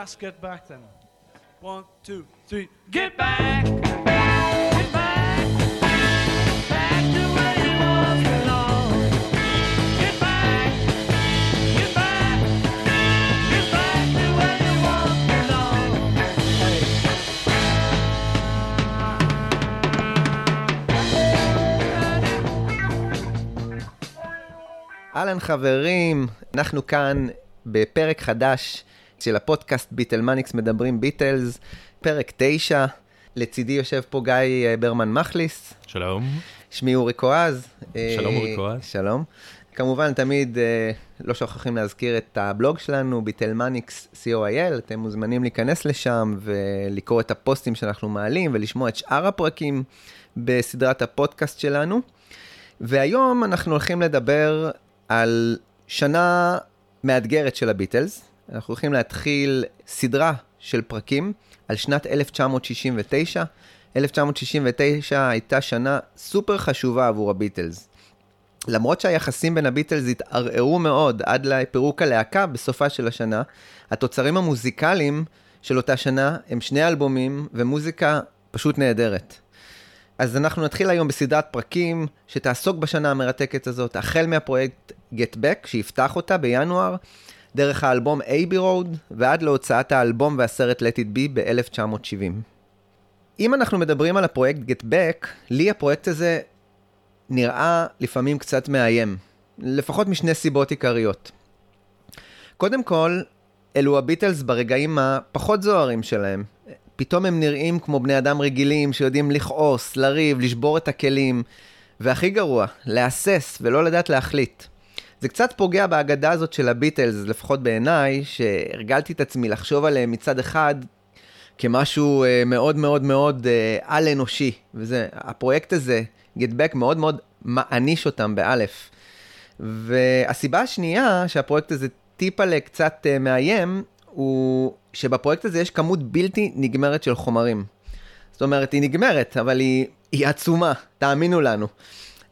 let's get back then. One, two, three. Get back! Get back! Back to where you. Get back! Get back! Get back to where you. אהלן חברים, אנחנו כאן בפרק חדש של הפודקאסט ביטלמניקס מדברים ביטלס, פרק 9. לצידי יושב פה גיא אה, ברמן מחליס, שלום. שמי אורי קואז. אה, שלום, אורי קואז. שלום. כמובן, תמיד אה, לא שוכחים להזכיר את הבלוג שלנו, ביטלמניקס co.il, אתם מוזמנים להיכנס לשם ולקרוא את הפוסטים שאנחנו מעלים ולשמוע את שאר הפרקים בסדרת הפודקאסט שלנו. והיום אנחנו הולכים לדבר על שנה מאתגרת של הביטלס. אנחנו הולכים להתחיל סדרה של פרקים על שנת 1969. 1969 הייתה שנה סופר חשובה עבור הביטלס. למרות שהיחסים בין הביטלס התערערו מאוד עד לפירוק הלהקה בסופה של השנה, התוצרים המוזיקליים של אותה שנה הם שני אלבומים ומוזיקה פשוט נהדרת. אז אנחנו נתחיל היום בסדרת פרקים שתעסוק בשנה המרתקת הזאת, החל מהפרויקט Get Back, שיפתח אותה בינואר, דרך האלבום A.B. Road, ועד להוצאת האלבום והסרט Let It Be ב-1970. אם אנחנו מדברים על הפרויקט Get Back, לי הפרויקט הזה נראה לפעמים קצת מאיים, לפחות משני סיבות עיקריות. קודם כל, אלו הביטלס ברגעים הפחות זוהרים שלהם. פתאום הם נראים כמו בני אדם רגילים שיודעים לכעוס, לריב, לשבור את הכלים, והכי גרוע, להסס ולא לדעת להחליט. זה קצת פוגע בהגדה הזאת של הביטלס, לפחות בעיניי, שהרגלתי את עצמי לחשוב עליהם מצד אחד כמשהו אה, מאוד מאוד מאוד אה, על-אנושי. וזה, הפרויקט הזה, Get Back, מאוד מאוד מעניש אותם באלף. והסיבה השנייה שהפרויקט הזה טיפה קצת אה, מאיים, הוא שבפרויקט הזה יש כמות בלתי נגמרת של חומרים. זאת אומרת, היא נגמרת, אבל היא, היא עצומה, תאמינו לנו.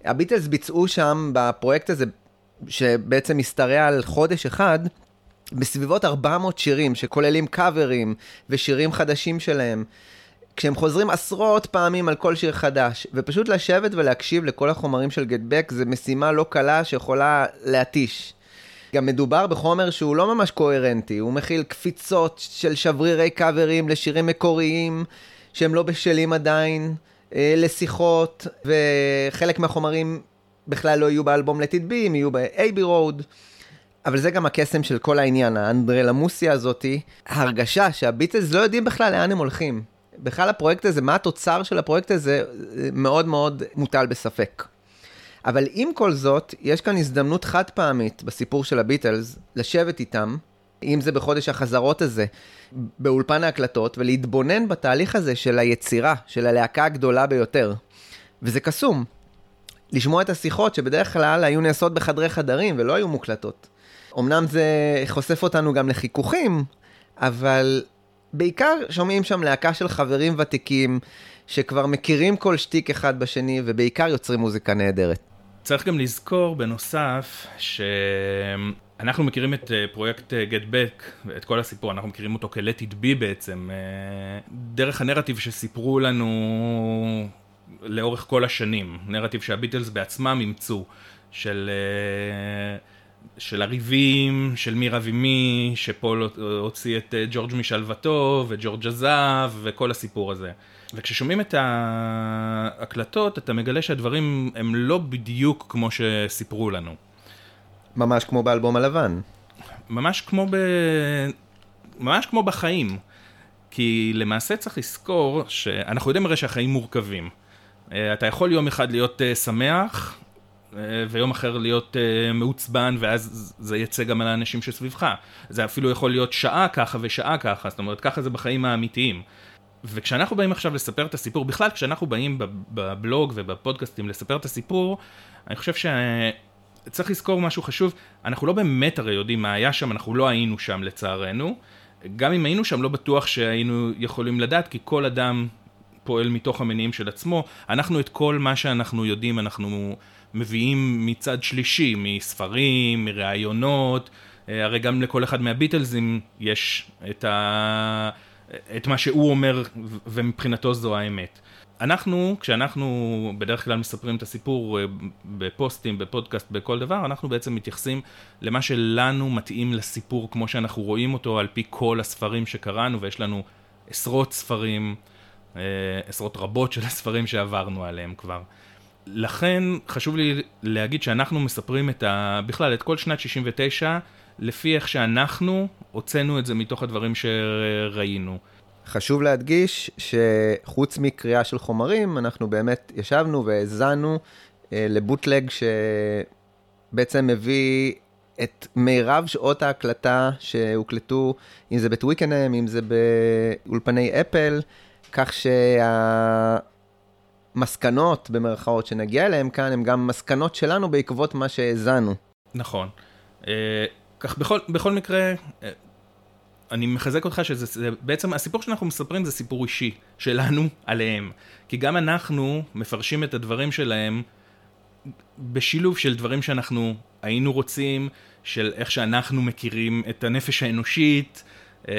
הביטלס ביצעו שם בפרויקט הזה, שבעצם משתרע על חודש אחד, בסביבות 400 שירים, שכוללים קאברים ושירים חדשים שלהם. כשהם חוזרים עשרות פעמים על כל שיר חדש, ופשוט לשבת ולהקשיב לכל החומרים של גטבק, זה משימה לא קלה שיכולה להתיש. גם מדובר בחומר שהוא לא ממש קוהרנטי, הוא מכיל קפיצות של שברירי קאברים לשירים מקוריים שהם לא בשלים עדיין, אה, לשיחות, וחלק מהחומרים בכלל לא יהיו באלבום Let It Be, הם יהיו ב-AB Road. אבל זה גם הקסם של כל העניין, האנדרלמוסיה הזאתי, ההרגשה שהביטלס לא יודעים בכלל לאן הם הולכים. בכלל הפרויקט הזה, מה התוצר של הפרויקט הזה, מאוד מאוד מוטל בספק. אבל עם כל זאת, יש כאן הזדמנות חד פעמית בסיפור של הביטלס, לשבת איתם, אם זה בחודש החזרות הזה, באולפן ההקלטות, ולהתבונן בתהליך הזה של היצירה, של הלהקה הגדולה ביותר. וזה קסום. לשמוע את השיחות שבדרך כלל היו נעשות בחדרי חדרים ולא היו מוקלטות. אמנם זה חושף אותנו גם לחיכוכים, אבל בעיקר שומעים שם להקה של חברים ותיקים, שכבר מכירים כל שטיק אחד בשני, ובעיקר יוצרים מוזיקה נהדרת. צריך גם לזכור בנוסף שאנחנו מכירים את אה, פרויקט אה, Get Back, את כל הסיפור, אנחנו מכירים אותו כ-Let It Be בעצם, אה, דרך הנרטיב שסיפרו לנו לאורך כל השנים, נרטיב שהביטלס בעצמם אימצו, של... של הריבים, של מי רב עם מי, שפול הוציא את ג'ורג' משלוותו, וג'ורג' עזב, וכל הסיפור הזה. וכששומעים את ההקלטות, אתה מגלה שהדברים הם לא בדיוק כמו שסיפרו לנו. ממש כמו באלבום הלבן. ממש כמו ב... ממש כמו בחיים. כי למעשה צריך לזכור שאנחנו יודעים הרי שהחיים מורכבים. אה, אתה יכול יום אחד להיות אה, שמח, אה, ויום אחר להיות מעוצבן, ואז זה יצא גם על האנשים שסביבך. זה אפילו יכול להיות שעה ככה ושעה ככה, זאת אומרת, ככה זה בחיים האמיתיים. וכשאנחנו באים עכשיו לספר את הסיפור, בכלל כשאנחנו באים בבלוג ובפודקאסטים לספר את הסיפור, אני חושב שצריך לזכור משהו חשוב, אנחנו לא באמת הרי יודעים מה היה שם, אנחנו לא היינו שם לצערנו. גם אם היינו שם, לא בטוח שהיינו יכולים לדעת, כי כל אדם פועל מתוך המניעים של עצמו. אנחנו את כל מה שאנחנו יודעים, אנחנו מביאים מצד שלישי, מספרים, מראיונות, אה, הרי גם לכל אחד מהביטלזים יש את, ה... את מה שהוא אומר, ומבחינתו זו האמת. אנחנו, כשאנחנו בדרך כלל מספרים את הסיפור אה, בפוסטים, בפודקאסט, בכל דבר, אנחנו בעצם מתייחסים למה שלנו מתאים לסיפור כמו שאנחנו רואים אותו על פי כל הספרים שקראנו, ויש לנו עשרות ספרים, עשרות רבות של הספרים שעברנו עליהם כבר. לכן חשוב לי להגיד שאנחנו מספרים את ה... בכלל, את כל שנת 69, לפי איך שאנחנו הוצאנו את זה מתוך הדברים שראינו. חשוב להדגיש שחוץ מקריאה של חומרים, אנחנו באמת ישבנו והאזנו אה, לבוטלג שבעצם מביא את מירב שעות ההקלטה שהוקלטו, אם זה בטוויקנאם, אם זה באולפני אפל, כך שהמסקנות, במרכאות, שנגיע אליהן כאן, הן גם מסקנות שלנו בעקבות מה שהאזנו. נכון. אה, כך בכל, בכל מקרה, אה, אני מחזק אותך שזה זה, בעצם הסיפור שאנחנו מספרים זה סיפור אישי שלנו עליהם. כי גם אנחנו מפרשים את הדברים שלהם בשילוב של דברים שאנחנו היינו רוצים, של איך שאנחנו מכירים את הנפש האנושית. Uh,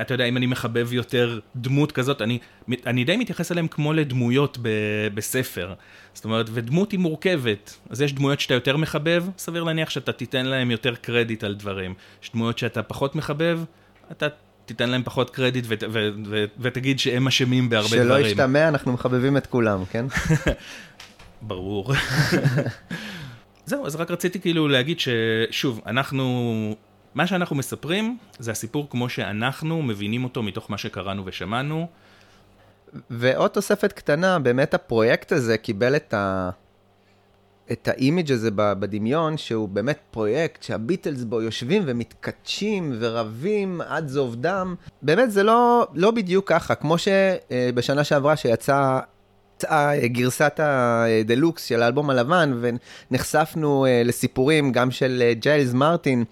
אתה יודע, אם אני מחבב יותר דמות כזאת, אני, אני די מתייחס אליהם כמו לדמויות ב, בספר. זאת אומרת, ודמות היא מורכבת. אז יש דמויות שאתה יותר מחבב, סביר להניח שאתה תיתן להם יותר קרדיט על דברים. יש דמויות שאתה פחות מחבב, אתה תיתן להם פחות קרדיט ות, ו, ו, ותגיד שהם אשמים בהרבה שלא דברים. שלא ישתמע, אנחנו מחבבים את כולם, כן? ברור. זהו, אז רק רציתי כאילו להגיד ששוב, אנחנו, מה שאנחנו מספרים זה הסיפור כמו שאנחנו מבינים אותו מתוך מה שקראנו ושמענו. ועוד תוספת קטנה, באמת הפרויקט הזה קיבל את, ה... את האימיג' הזה בדמיון, שהוא באמת פרויקט שהביטלס בו יושבים ומתכתשים ורבים עד זוב דם. באמת זה לא, לא בדיוק ככה, כמו שבשנה שעברה שיצא גרסת הדלוקס של האלבום הלבן, ונחשפנו אה, לסיפורים גם של אה, ג'יילס מרטין,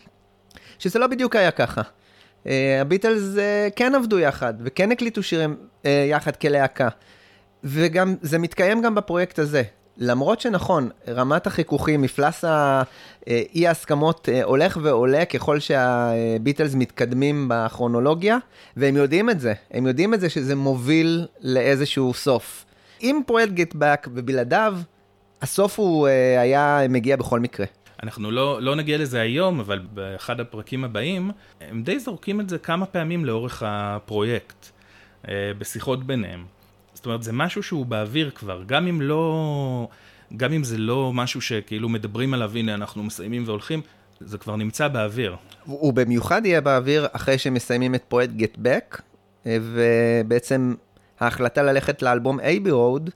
שזה לא בדיוק היה ככה. אה, הביטלס כן עבדו יחד, וכן הקליטו שירים יחד כלהקה. וגם, זה מתקיים גם בפרויקט הזה. למרות שנכון, רמת החיכוכים, מפלס האי ההסכמות הולך ועולה ככל שהביטלס מתקדמים בכרונולוגיה, והם יודעים את זה. הם יודעים את זה שזה מוביל לאיזשהו סוף. עם פרויקט גטבק ובלעדיו, הסוף הוא היה מגיע בכל מקרה. אנחנו לא, לא נגיע לזה היום, אבל באחד הפרקים הבאים, הם די זורקים את זה כמה פעמים לאורך הפרויקט, uh, בשיחות ביניהם. זאת אומרת, זה משהו שהוא באוויר כבר, גם אם לא... גם אם זה לא משהו שכאילו מדברים עליו, הנה אנחנו מסיימים והולכים, זה כבר נמצא באוויר. הוא במיוחד יהיה באוויר אחרי שמסיימים את פרויקט גטבק, ובעצם ההחלטה ללכת לאלבום אייבי רוד,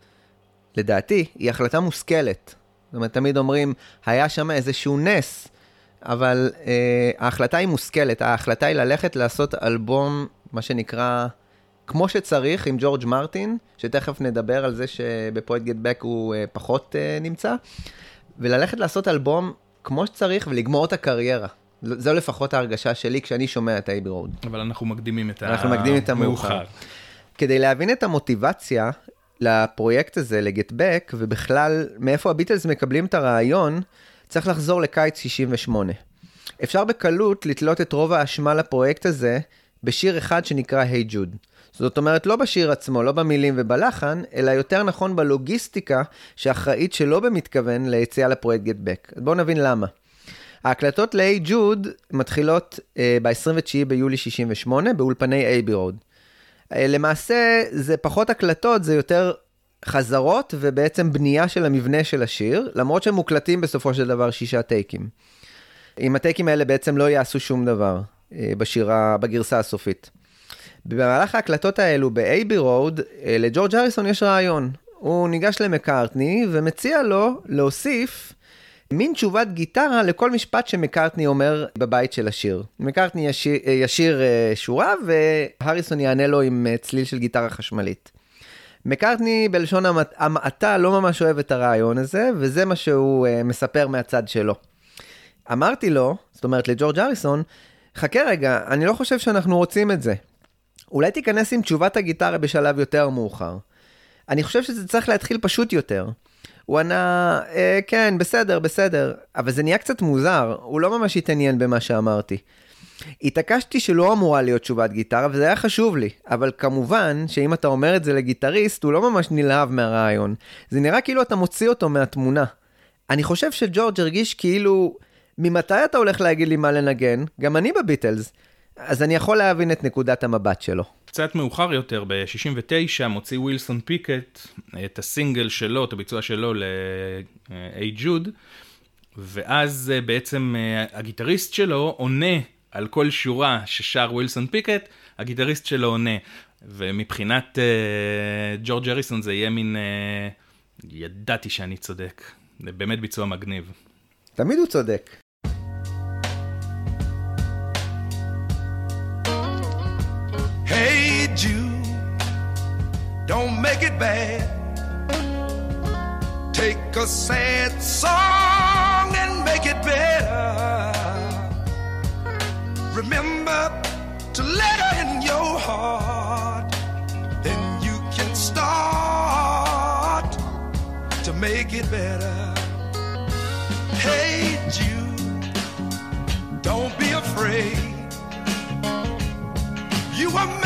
לדעתי, היא החלטה מושכלת. זאת אומרת, תמיד אומרים, היה שם איזשהו נס, אבל אה, ההחלטה היא מושכלת. ההחלטה היא ללכת לעשות אלבום, מה שנקרא, כמו שצריך, עם ג'ורג' מרטין, שתכף נדבר על זה שבפרויקט גט הוא אה, פחות אה, נמצא, וללכת לעשות אלבום כמו שצריך ולגמור את הקריירה. זו לפחות ההרגשה שלי כשאני שומע את אייבי רוד. אבל אנחנו מקדימים את אנחנו מקדימים את המאוחר. כדי להבין את המוטיבציה לפרויקט הזה, לגטבק, ובכלל מאיפה הביטלס מקבלים את הרעיון, צריך לחזור לקיץ 68. אפשר בקלות לתלות את רוב האשמה לפרויקט הזה בשיר אחד שנקרא היי hey ג'וד. זאת אומרת, לא בשיר עצמו, לא במילים ובלחן, אלא יותר נכון בלוגיסטיקה שאחראית שלא במתכוון ליציאה לפרויקט גטבק. בואו נבין למה. ההקלטות ג'וד מתחילות uh, ב-29 ביולי 68 באולפני רוד. אה, למעשה זה פחות הקלטות, זה יותר חזרות ובעצם בנייה של המבנה של השיר, למרות שהם מוקלטים בסופו של דבר שישה טייקים. עם הטייקים האלה בעצם לא יעשו שום דבר אה, בשירה, בגרסה הסופית. במהלך ההקלטות האלו באייבי רוד, אה, לג'ורג' הריסון יש רעיון. הוא ניגש למקארטני ומציע לו להוסיף מין תשובת גיטרה לכל משפט שמקארטני אומר בבית של השיר. מקארטני ישיר, ישיר אה, שורה והריסון יענה לו עם אה, צליל של גיטרה חשמלית. מקארטני בלשון המעטה לא ממש אוהב את הרעיון הזה, וזה מה שהוא uh, מספר מהצד שלו. אמרתי לו, זאת אומרת לג'ורג' אריסון, חכה רגע, אני לא חושב שאנחנו רוצים את זה. אולי תיכנס עם תשובת הגיטרה בשלב יותר מאוחר. אני חושב שזה צריך להתחיל פשוט יותר. הוא ענה, אה, כן, בסדר, בסדר, אבל זה נהיה קצת מוזר, הוא לא ממש התעניין במה שאמרתי. התעקשתי שלא אמורה להיות תשובת גיטרה, וזה היה חשוב לי, אבל כמובן שאם אתה אומר את זה לגיטריסט, הוא לא ממש נלהב מהרעיון. זה נראה כאילו אתה מוציא אותו מהתמונה. אני חושב שג'ורג' הרגיש כאילו, ממתי אתה הולך להגיד לי מה לנגן? גם אני בביטלס. אז אני יכול להבין את נקודת המבט שלו. קצת מאוחר יותר, ב-69, מוציא ווילסון פיקט את הסינגל שלו, את הביצוע שלו ל-A ג'וד, ואז אה, בעצם אה, הגיטריסט שלו עונה על כל שורה ששר ווילסון פיקט, הגיטריסט שלו עונה. ומבחינת אה, ג'ורג' אריסון זה יהיה מין... אה, ידעתי שאני צודק. זה באמת ביצוע מגניב. תמיד הוא צודק. Jude, don't make it bad. Take a sad song and make it better. Remember to let her in your heart. Then you can start to make it better. Hey Jude, don't be afraid. You were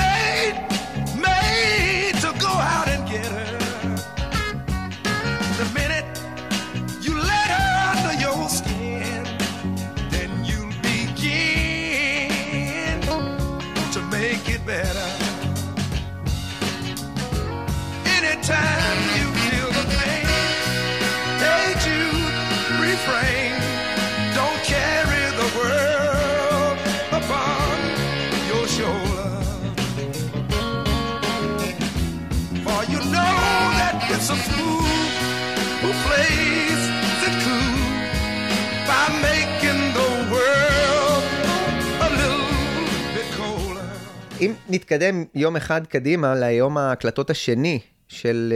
אם נתקדם יום אחד קדימה ליום ההקלטות השני של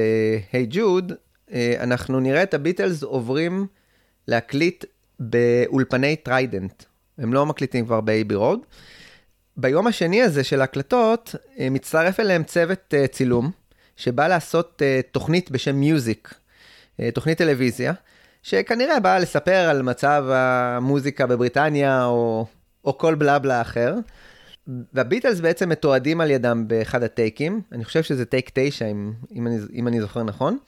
Hey אה, Jude, אה, אנחנו נראה את הביטלס עוברים להקליט באולפני טריידנט. הם לא מקליטים כבר באייבי רוד. ביום השני הזה של ההקלטות, אה, מצטרף אליהם צוות צילום, שבא לעשות תוכנית בשם Music, תוכנית טלוויזיה, שכנראה באה לספר על מצב המוזיקה בבריטניה או, או כל בלה בלה אחר. והביטלס בעצם מתועדים על ידם באחד הטייקים, אני חושב שזה טייק 9 אם, אם, אני, אם אני זוכר נכון,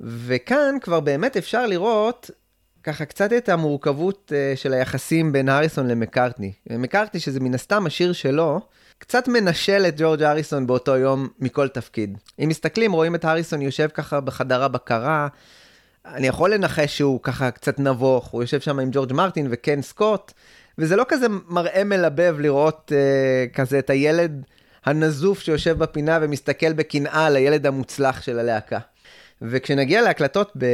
וכאן כבר באמת אפשר לראות ככה קצת את המורכבות uh, של היחסים בין הריסון למקארטני. מקארטני שזה מן הסתם השיר שלו, קצת מנשל את ג'ורג' הריסון באותו יום מכל תפקיד. אם מסתכלים רואים את הריסון יושב ככה בחדר הבקרה, אני יכול לנחש שהוא ככה קצת נבוך, הוא יושב שם עם ג'ורג' מרטין וקן סקוט, וזה לא כזה מראה מלבב לראות uh, כזה את הילד הנזוף שיושב בפינה ומסתכל בקנאה על הילד המוצלח של הלהקה. וכשנגיע להקלטות ב...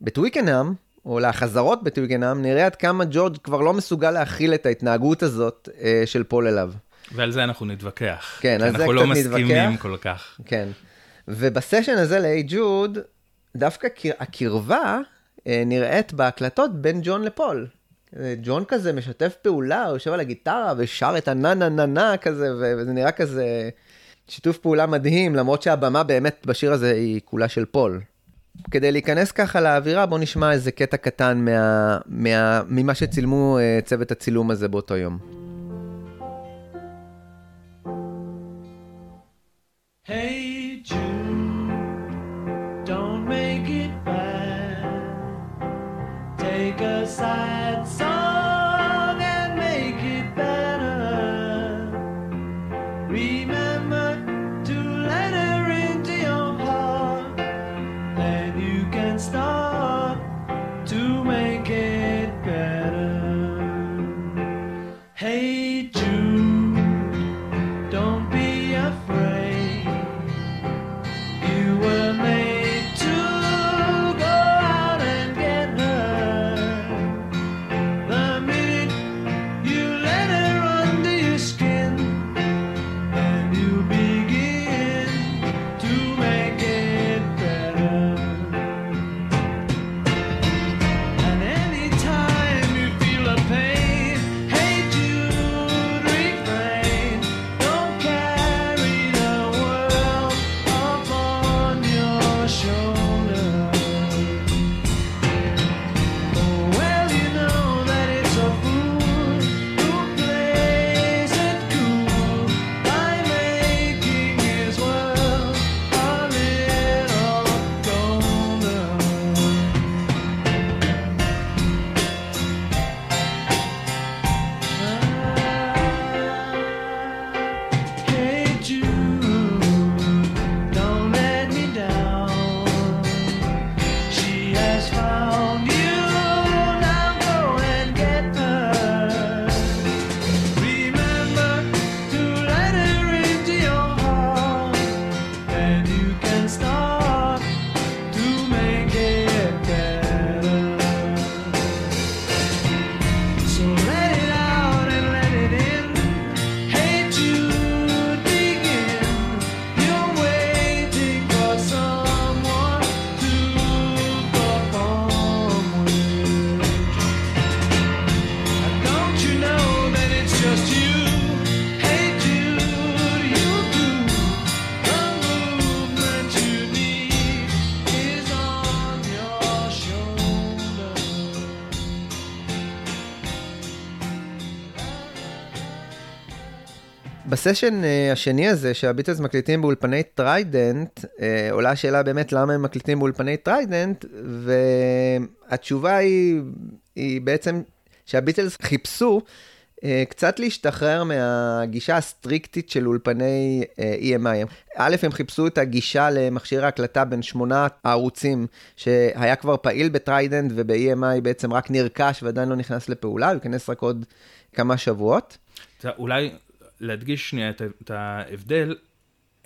בטוויקנאם, או לחזרות בטוויקנאם, נראה עד כמה ג'ורג' כבר לא מסוגל להכיל את ההתנהגות הזאת uh, של פול אליו. ועל זה אנחנו נתווכח. כן, על זה אנחנו לא קצת מסכימים נתווכח. כל כך. כן. ובסשן הזה ל-A ג'וד, דווקא קר- הקרבה אה, נראית בהקלטות בין ג'ון לפול. אה, ג'ון כזה משתף פעולה, הוא יושב על הגיטרה ושר את הנה נה נה נה כזה, וזה נראה כזה שיתוף פעולה מדהים, למרות שהבמה באמת בשיר הזה היא כולה של פול. כדי להיכנס ככה לאווירה, בואו נשמע איזה קטע קטן מה, מה, ממה שצילמו אה, צוות הצילום הזה באותו יום. Hey Jude, sad בסשן אה, השני הזה שהביטלס מקליטים באולפני טריידנט, אה, עולה השאלה באמת למה הם מקליטים באולפני טריידנט, והתשובה היא, היא בעצם שהביטלס חיפשו אה, קצת להשתחרר מהגישה הסטריקטית של אולפני EMI. א', הם חיפשו את הגישה למכשיר ההקלטה בין שמונה הערוצים שהיה כבר פעיל בטריידנט וב-EMI בעצם רק נרכש ועדיין לא נכנס לפעולה, הוא ייכנס רק עוד כמה שבועות. אולי להדגיש שנייה את, את ההבדל,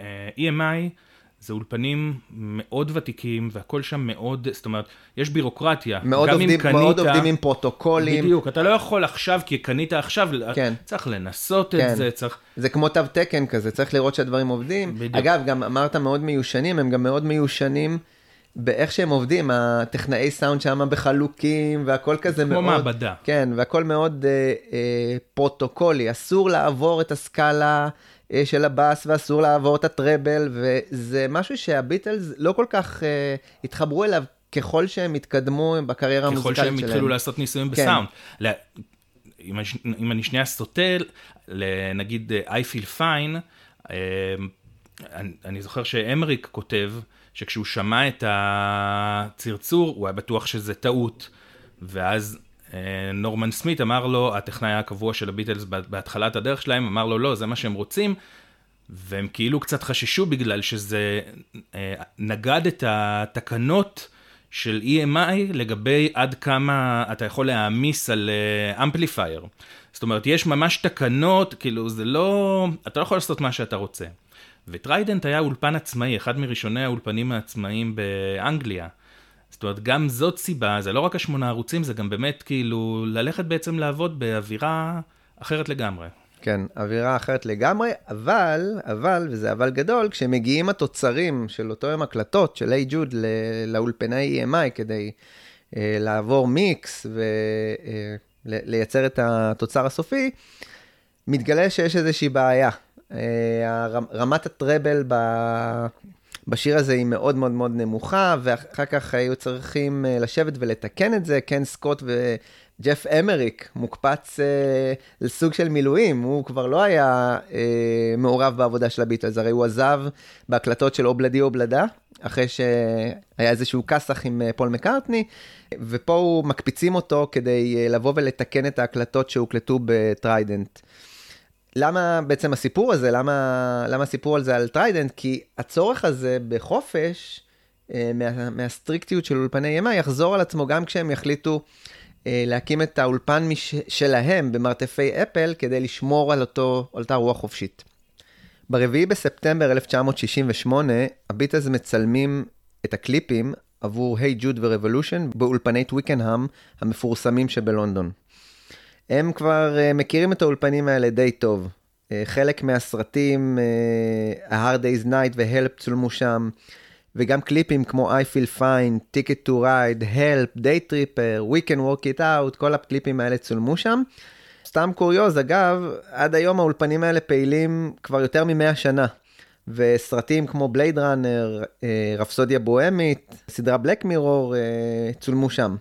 אה, EMI זה אולפנים מאוד ותיקים והכל שם מאוד, זאת אומרת, יש בירוקרטיה. מאוד עובדים, קנית- מאוד עובדים עם פרוטוקולים. בדיוק, אתה לא יכול עכשיו, כי קנית עכשיו, כן. צריך לנסות כן. את זה, צריך... זה כמו תו תקן כזה, צריך לראות שהדברים עובדים. בדיוק. אגב, גם אמרת מאוד מיושנים, הם גם מאוד מיושנים באיך שהם עובדים, הטכנאי סאונד שם בחלוקים, והכל כזה כמו מאוד... מעבדה. כן, והכל מאוד אה, אה, פרוטוקולי, אסור לעבור את הסקאלה אה, של הבאס, ואסור לעבור את הטראבל, וזה משהו שהביטלס לא כל כך אה, התחברו אליו ככל שהם התקדמו בקריירה ככל המוזיקלית שלהם. שהם התחילו לעשות ניסויים כן. בסאונד. לה- אם אני- אם אני שנייה סוטה, נגיד I feel fine, אה, אני- אני זוכר שאמריק כותב שכשהוא שמע את הצרצור, הוא היה בטוח שזה טעות, ואז אה, נורמן סמית אמר לו, הטכנאי הקבוע של הביטלס בהתחלת הדרך שלהם, אמר לו, לא, זה מה שהם רוצים, והם כאילו קצת חששו בגלל שזה אה, נגד את התקנות של EMI לגבי עד כמה אתה יכול להעמיס על amplifier. זאת אומרת, יש ממש תקנות, כאילו זה לא, אתה לא יכול לעשות מה שאתה רוצה. וטריידנט היה אולפן עצמאי, אחד מראשוני האולפנים העצמאיים באנגליה. זאת אומרת, גם זאת סיבה, זה לא רק השמונה ערוצים, זה גם באמת כאילו ללכת בעצם לעבוד באווירה אחרת לגמרי. כן, אווירה אחרת לגמרי, אבל, אבל, וזה אבל גדול, כשמגיעים התוצרים של אותו יום הקלטות של היי ג'וד לאולפני EMI כדי אה, לעבור מיקס ולייצר את התוצר הסופי, מתגלה שיש איזושהי בעיה. אה, רמת הטראבל ב... בשיר הזה היא מאוד מאוד מאוד נמוכה, ואחר כך היו צריכים אה, לשבת ולתקן את זה. קן סקוט וג'ף אמריק מוקפץ אה, לסוג של מילואים, הוא כבר לא היה אה, מעורב בעבודה של הביטלס, הרי הוא עזב בהקלטות של Ob-La-Di Ob-La-Da, אחרי שהיה איזשהו כסח עם אה, פול מקארטני, ופה מקפיצים אותו כדי לבוא ולתקן את ההקלטות שהוקלטו בטריידנט. למה בעצם הסיפור הזה, למה, למה הסיפור על זה על טריידנט? כי הצורך הזה בחופש, אה, מה, מהסטריקטיות של אולפני EMI, יחזור על עצמו גם כשהם יחליטו אה, להקים את האולפן מש, שלהם במרתפי אפל, כדי לשמור על, אותו, על אותה רוח חופשית. ברביעי בספטמבר 1968, הביטלס מצלמים את הקליפים עבור Hey Jude ו Revolution באולפני טוויקנהאם המפורסמים שבלונדון. הם כבר uh, מכירים את האולפנים האלה די טוב. Uh, חלק מהסרטים, uh, A Hard Day's Night ו-Help צולמו שם, וגם קליפים כמו I Feel Fine, Ticket to Ride, Help, Day Tripper, We Can Work It Out, כל הקליפים האלה צולמו שם. סתם קוריוז, אגב, עד היום האולפנים האלה פעילים כבר יותר מ-100 שנה. וסרטים כמו בלייד ראנר, רפסודיה בוהמית, סדרה Black Mirror, צולמו שם.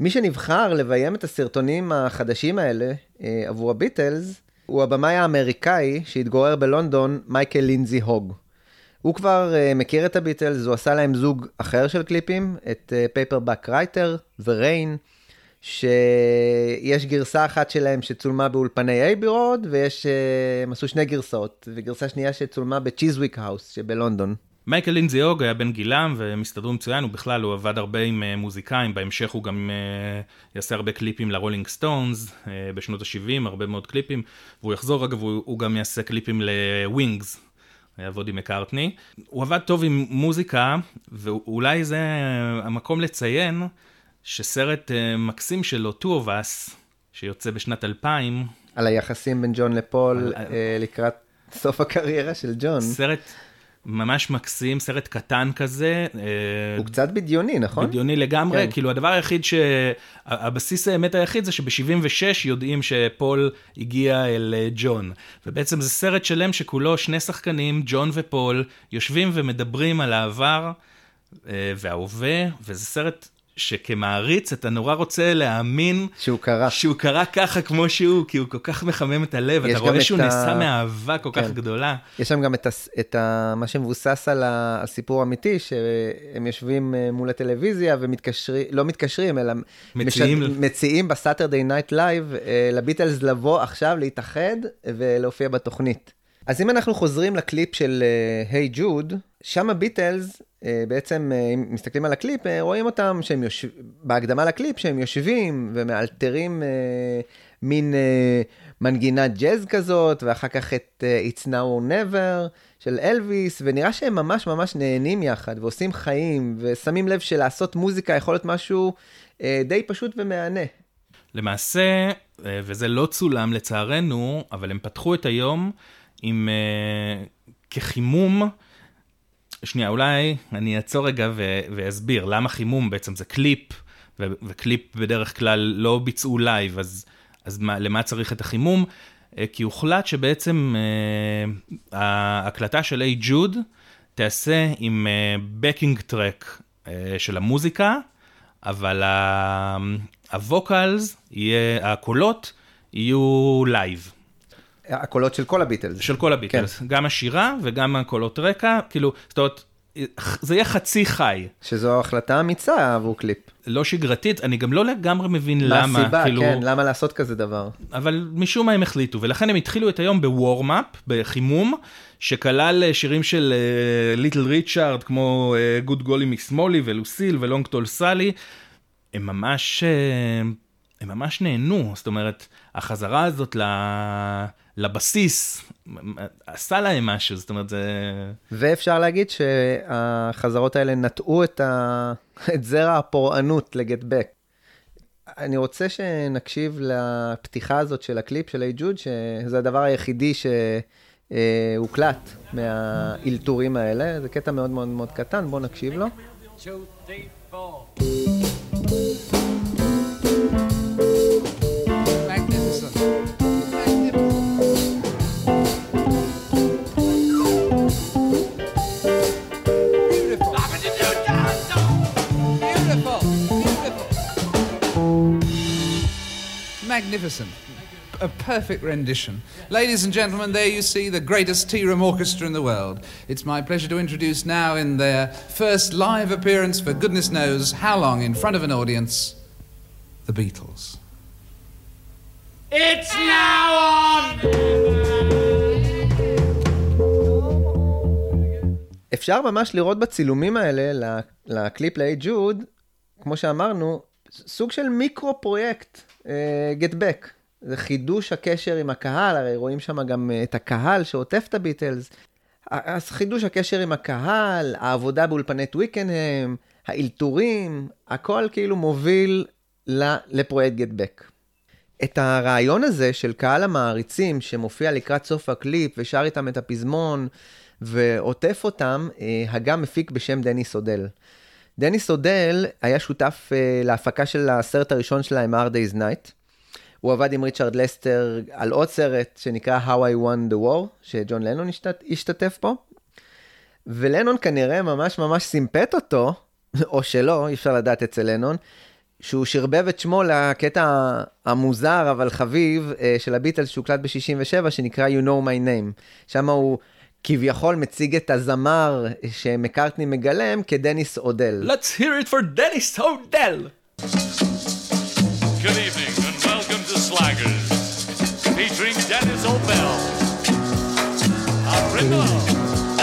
מי שנבחר לביים את הסרטונים החדשים האלה אה, עבור הביטלס, הוא הבמאי האמריקאי שהתגורר בלונדון, מייקל לינזי הוג. הוא כבר אה, מכיר את הביטלס, הוא עשה להם זוג אחר של קליפים, את Paperback Writer ו Rain, שיש גרסה אחת שלהם שצולמה באולפני אייבי רוד, ויש, אה, הם עשו שני גרסאות, וגרסה שנייה שצולמה בצ'יזוויק האוס שבלונדון. מייקל לינזי הוג היה בן גילם והם הסתדרו מצוין, הוא בכלל, הוא עבד הרבה עם אה, מוזיקאים, בהמשך הוא גם אה, יעשה הרבה קליפים לרולינג סטונס אה, בשנות ה-70, הרבה מאוד קליפים, והוא יחזור אגב, הוא, הוא גם יעשה קליפים לווינגס, יעבוד עם מקארטני. הוא עבד טוב עם מוזיקה, ואולי זה המקום לציין שסרט מקסים שלו, Two of Us, שיוצא בשנת 2000, על היחסים בין ג'ון לפול על- אה, לקראת סוף הקריירה של ג'ון. סרט ממש מקסים, סרט קטן כזה. אה, הוא קצת בדיוני, נכון? בדיוני לגמרי, כן. כאילו הדבר היחיד ש... הבסיס האמת היחיד זה שב-76 יודעים שפול הגיע אל אה, ג'ון. ובעצם זה סרט שלם שכולו שני שחקנים, ג'ון ופול, יושבים ומדברים על העבר אה, וההווה, וזה סרט שכמעריץ אתה נורא רוצה להאמין שהוא קרה. שהוא קרה ככה כמו שהוא, כי הוא כל כך מחמם את הלב, אתה רואה שהוא ה- נעשה מאהבה כל כך כן. גדולה. יש שם גם את, הס- את ה, מה שמבוסס על ה- על סיפור אמיתי, שהם יושבים אה, מול הטלוויזיה ומתקשרים, לא מתקשרים, אלא מציעים. משד- מציעים ב Saturday Night Live לביטלס לבוא עכשיו, להתאחד ולהופיע בתוכנית. אז אם אנחנו חוזרים לקליפ של היי uh, ג'וד, שם הביטלס, אה, בעצם, אה, אם מסתכלים על הקליפ, אה, רואים אותם שהם יושבים, בהקדמה לקליפ, שהם יושבים ומאלתרים אה, מין uh, מנגינת ג'אז כזאת, ואחר כך את uh, It's Now or Never של אלוויס, ונראה שהם ממש ממש נהנים יחד, ועושים חיים, ושמים לב שלעשות מוזיקה יכול להיות משהו uh, די פשוט ומהנה. למעשה, אה, וזה לא צולם לצערנו, אבל הם פתחו את היום עם אה, כחימום, שנייה, אולי אני אעצור רגע ו- ואסביר למה חימום בעצם זה קליפ, ו- וקליפ בדרך כלל לא ביצעו לייב, אז, אז מה, למה צריך את החימום? אה, כי הוחלט שבעצם אה, ההקלטה של איי ג'וד תיעשה עם backing track של המוזיקה, אבל ה vocals, יהיה, הקולות יהיו לייב, הקולות של כל הביטלס. של כל הביטלס, כן. גם השירה וגם הקולות רקע, כאילו, זאת אומרת, זה יהיה חצי חי, שזו החלטה אמיצה עבור קליפ. לא שגרתית, אני גם לא לגמרי מבין מה למה, הסיבה, כאילו, כן, למה לעשות כזה דבר? אבל משום מה הם החליטו, ולכן הם התחילו את היום ב warm-up, בחימום, שכלל אה, שירים של ליטל ריצ'ארד, כמו Good Golly Miss Molly ו Lucille ו Long Tall Sally, הם ממש, אה, הם ממש נהנו, זאת אומרת, החזרה הזאת ל- לבסיס, עשה להם משהו, זאת אומרת, זה... ואפשר להגיד שהחזרות האלה נטעו את, ה... את זרע הפורענות לגט בק. אני רוצה שנקשיב לפתיחה הזאת של הקליפ של היי ג'וד, שזה הדבר היחידי שהוקלט מהאלתורים האלה. זה קטע מאוד מאוד מאוד קטן, בואו נקשיב לו. two, three, Magnificent. A perfect rendition. Ladies and gentlemen, there you see the greatest tea room orchestra in the world. It's my pleasure to introduce now, in their first live appearance for goodness knows how long in front of an audience, the Beatles. It's now on! אפשר ממש לראות בצילומים האלה, ל- לקליפ להי ג'וד, כמו שאמרנו, סוג של מיקרו פרויקט, Get Back. זה חידוש הקשר עם הקהל, הרי רואים שם גם אה, את הקהל שעוטף את הביטלס. אז חידוש הקשר עם הקהל, העבודה באולפני טוויקנהם, האלתורים, הכל כאילו מוביל לפרויקט Get Back. את הרעיון הזה של קהל המעריצים שמופיע לקראת סוף הקליפ ושר איתם את הפזמון ועוטף אותם, אה, הגה מפיק בשם דניס אודל. דניס אודל היה שותף אה, להפקה של הסרט הראשון שלהם, Hard Day's Night. הוא עבד עם ריצ'רד לסטר על עוד סרט שנקרא How I Won the War, שג'ון לנון השתת, השתתף פה. ולנון כנראה ממש ממש סימפט אותו, או שלא, אי אפשר לדעת אצל לנון, שהוא שרבב את שמו לקטע המוזר אבל חביב אה, של הביטלס שהוקלט ב-67 שנקרא You know my name. שם הוא כביכול מציג את הזמר שמקארטני מגלם כדניס אודל. Let's hear it for Dennis O'Dell! Good evening and welcome to Slaggers, featuring Dennis O'Bell. Arriba!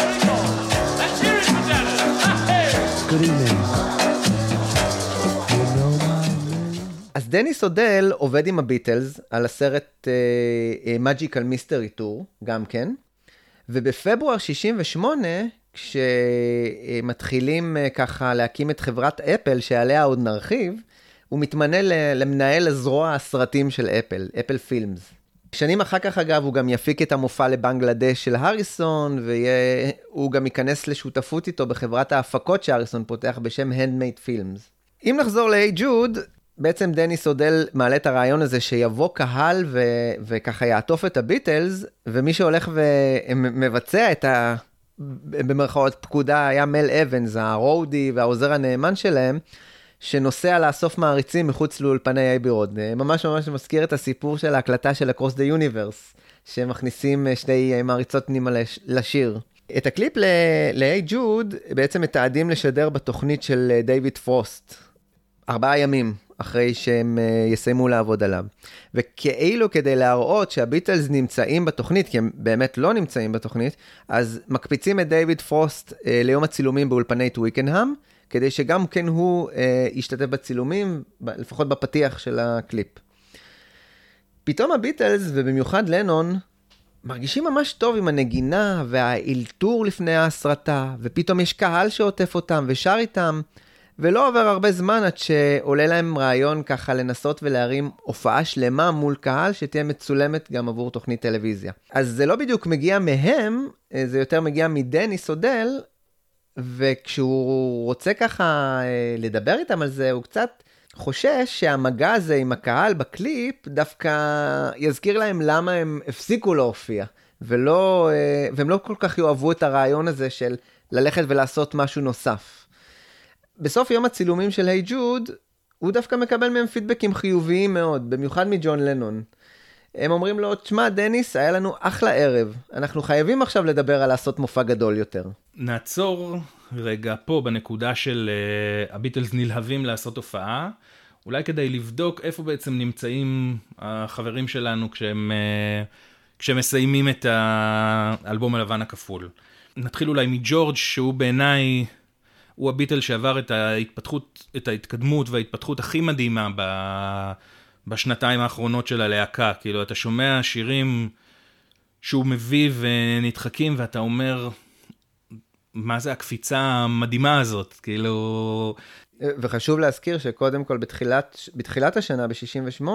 Arriba! Let's hear it for Dennis! Hey! אז דניס אודל עובד עם הביטלס על הסרט מג'יקל מיסטרי טור, גם כן, ובפברואר 68, כשמתחילים אה, ככה להקים את חברת אפל, שעליה עוד נרחיב, הוא מתמנה למנהל הזרוע הסרטים של אפל, אפל פילמס. שנים אחר כך, אגב, הוא גם יפיק את המופע לבנגלדש של הריסון, והוא גם ייכנס לשותפות איתו בחברת ההפקות שהריסון פותח בשם Handmade Films. אם נחזור ל-Hey Jude, בעצם דניס אודל מעלה את הרעיון הזה שיבוא קהל ו- וככה יעטוף את הביטלס, ומי שהולך ומבצע את ה... במרכאות פקודה היה מל אבנס, הרודי והעוזר הנאמן שלהם, שנוסע לאסוף מעריצים מחוץ לאולפני אייבי רוד. אה, ממש ממש מזכיר את הסיפור של ההקלטה של Across the Universe, שמכניסים אה, שתי אה, מעריצות פנימה לש- לשיר. את הקליפ ל-היי ג'וד בעצם מתעדים לשדר בתוכנית של אה, דיוויד פרוסט, ארבעה ימים אחרי שהם אה, יסיימו לעבוד עליו. וכאילו כדי להראות שהביטלס נמצאים בתוכנית, כי הם באמת לא נמצאים בתוכנית, אז מקפיצים את דיוויד פרוסט אה, ליום הצילומים באולפני טוויקנהאם, כדי שגם כן הוא אה, ישתתף בצילומים, לפחות בפתיח של הקליפ. פתאום הביטלס, ובמיוחד לנון, מרגישים ממש טוב עם הנגינה והאלתור לפני ההסרטה, ופתאום יש קהל שעוטף אותם ושר איתם, ולא עובר הרבה זמן עד שעולה להם רעיון ככה לנסות ולהרים הופעה שלמה מול קהל שתהיה מצולמת גם עבור תוכנית טלוויזיה. אז זה לא בדיוק מגיע מהם, אה, זה יותר מגיע מדניס אודל, וכשהוא רוצה ככה אה, לדבר איתם על זה, הוא קצת חושש שהמגע הזה עם הקהל בקליפ דווקא יזכיר להם למה הם הפסיקו להופיע, ולא, אה, והם לא כל כך יאהבו את הרעיון הזה של ללכת ולעשות משהו נוסף. בסוף יום הצילומים של היי ג'וד, הוא דווקא מקבל מהם פידבקים חיוביים מאוד, במיוחד מג'ון לנון. הם אומרים לו, תשמע, דניס, היה לנו אחלה ערב. אנחנו חייבים עכשיו לדבר על לעשות מופע גדול יותר. נעצור רגע פה בנקודה של uh, הביטלס נלהבים לעשות הופעה, אולי כדי לבדוק איפה בעצם נמצאים החברים שלנו כשהם, uh, כשהם מסיימים את האלבום הלבן הכפול. נתחיל אולי מג'ורג' שהוא בעיניי, הוא הביטל שעבר את ההתפתחות, את ההתקדמות וההתפתחות הכי מדהימה ב... בשנתיים האחרונות של הלהקה. כאילו, אתה שומע שירים שהוא מביא ונדחקים ואתה אומר, מה זה הקפיצה המדהימה הזאת? כאילו... וחשוב להזכיר שקודם כל בתחילת, בתחילת השנה, ב-68,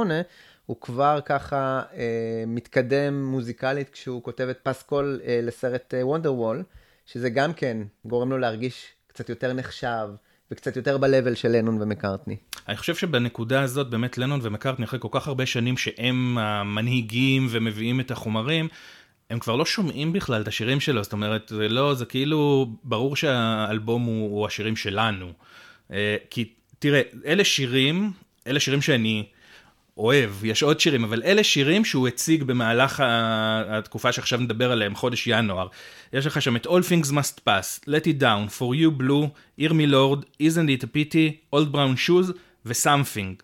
הוא כבר ככה אה, מתקדם מוזיקלית כשהוא כותב את פסקול אה, לסרט וונדר וול, שזה גם כן גורם לו להרגיש קצת יותר נחשב וקצת יותר ב-level של לנון ומקארטני. אני חושב שבנקודה הזאת באמת לנון ומקארטני אחרי כל כך הרבה שנים שהם המנהיגים ומביאים את החומרים, הם כבר לא שומעים בכלל את השירים שלו, זאת אומרת, זה לא, זה כאילו, ברור שהאלבום הוא, הוא השירים שלנו. אה, כי תראה, אלה שירים, אלה שירים שאני אוהב, יש עוד שירים, אבל אלה שירים שהוא הציג במהלך התקופה שעכשיו נדבר עליהם, חודש ינואר. יש לך שם את All Things Must Pass, Let It Down, For You Blue, Hear Me Lord, Isn't It a Pity, Old Brown Shoes ו-Something.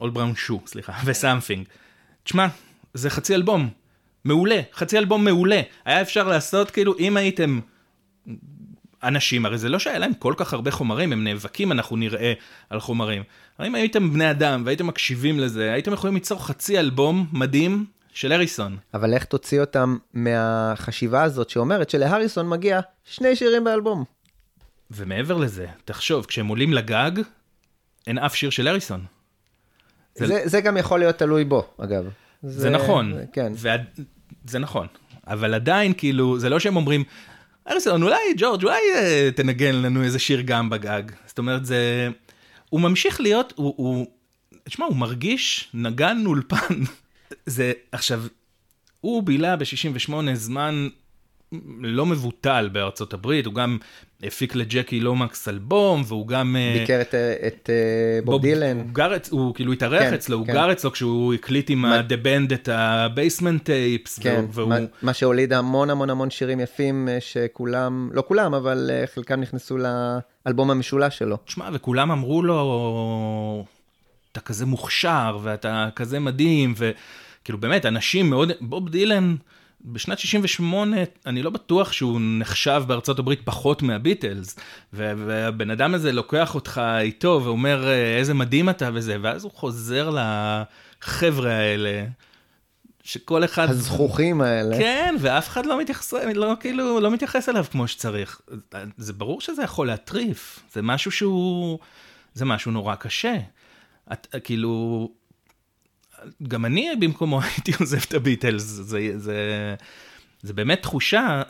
Old Brown Shoe, סליחה, ו-Something. תשמע, זה חצי אלבום. מעולה, חצי אלבום מעולה. היה אפשר לעשות כאילו, אם הייתם אנשים, הרי זה לא שהיה להם כל כך הרבה חומרים, הם נאבקים, אנחנו נראה על חומרים. אם הייתם בני אדם והייתם מקשיבים לזה, הייתם יכולים ליצור חצי אלבום מדהים של אריסון. אבל איך תוציא אותם מהחשיבה הזאת שאומרת שלהריסון מגיע שני שירים באלבום? ומעבר לזה, תחשוב, כשהם עולים לגג, אין אף שיר של אריסון. זה- זה, זה גם יכול להיות תלוי בו, אגב. זה נכון. זה- כן. ועד... זה נכון. אבל עדיין, כאילו, זה לא שהם אומרים, אריסון, אולי, ג'ורג', אולי אה, תנגן לנו איזה שיר גם בגג. זאת אומרת, זה... הוא ממשיך להיות, הוא... הוא... תשמע, הוא מרגיש נגן אולפן. זה, עכשיו, הוא בילה ב-68 זמן לא מבוטל בארצות הברית, הוא גם הפיק לג'קי לומקס אלבום, והוא גם... אה, ביקר את, את אה, בוב דילן. הוא גר, הוא כאילו התארח כן, אצלו, הוא כן. גר אצלו כשהוא הקליט עם מה- ה-The Band את ה-Basement Tapes, כן, והוא... מה, מה שהוליד המון המון המון שירים יפים אה, שכולם, לא כולם, אבל אה, חלקם נכנסו לאלבום המשולש שלו. תשמע, וכולם אמרו לו, אתה כזה מוכשר, ואתה כזה מדהים, וכאילו באמת, אנשים מאוד, בוב דילן, בשנת 68, אני לא בטוח שהוא נחשב בארצות הברית פחות מהביטלס, והבן אדם הזה לוקח אותך איתו ואומר "אה, איזה מדהים אתה וזה, ואז הוא חוזר לחבר'ה האלה, שכל אחד... הזכוכים האלה. כן, ואף אחד לא מתייחס, לא, כאילו, לא מתייחס אליו כמו שצריך. זה ברור שזה יכול להטריף, זה משהו שהוא, זה משהו נורא קשה. את, כאילו, גם אני במקומו הייתי עוזב את הביטלס, זה, זה, זה באמת תחושה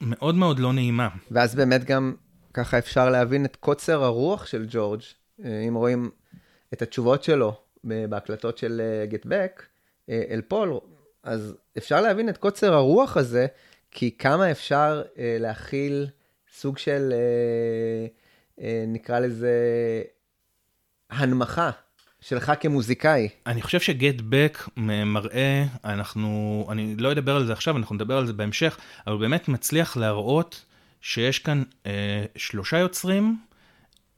מאוד מאוד לא נעימה. ואז באמת גם ככה אפשר להבין את קוצר הרוח של ג'ורג', אה, אם רואים את התשובות שלו בהקלטות של גט בק אל פול, אז אפשר להבין את קוצר הרוח הזה, כי כמה אפשר אה, להכיל סוג של, אה, אה, נקרא לזה, הנמכה שלך כמוזיקאי. אני חושב שגט בק מראה, אנחנו, אני לא אדבר על זה עכשיו, אנחנו נדבר על זה בהמשך, אבל הוא באמת מצליח להראות שיש כאן אה, שלושה יוצרים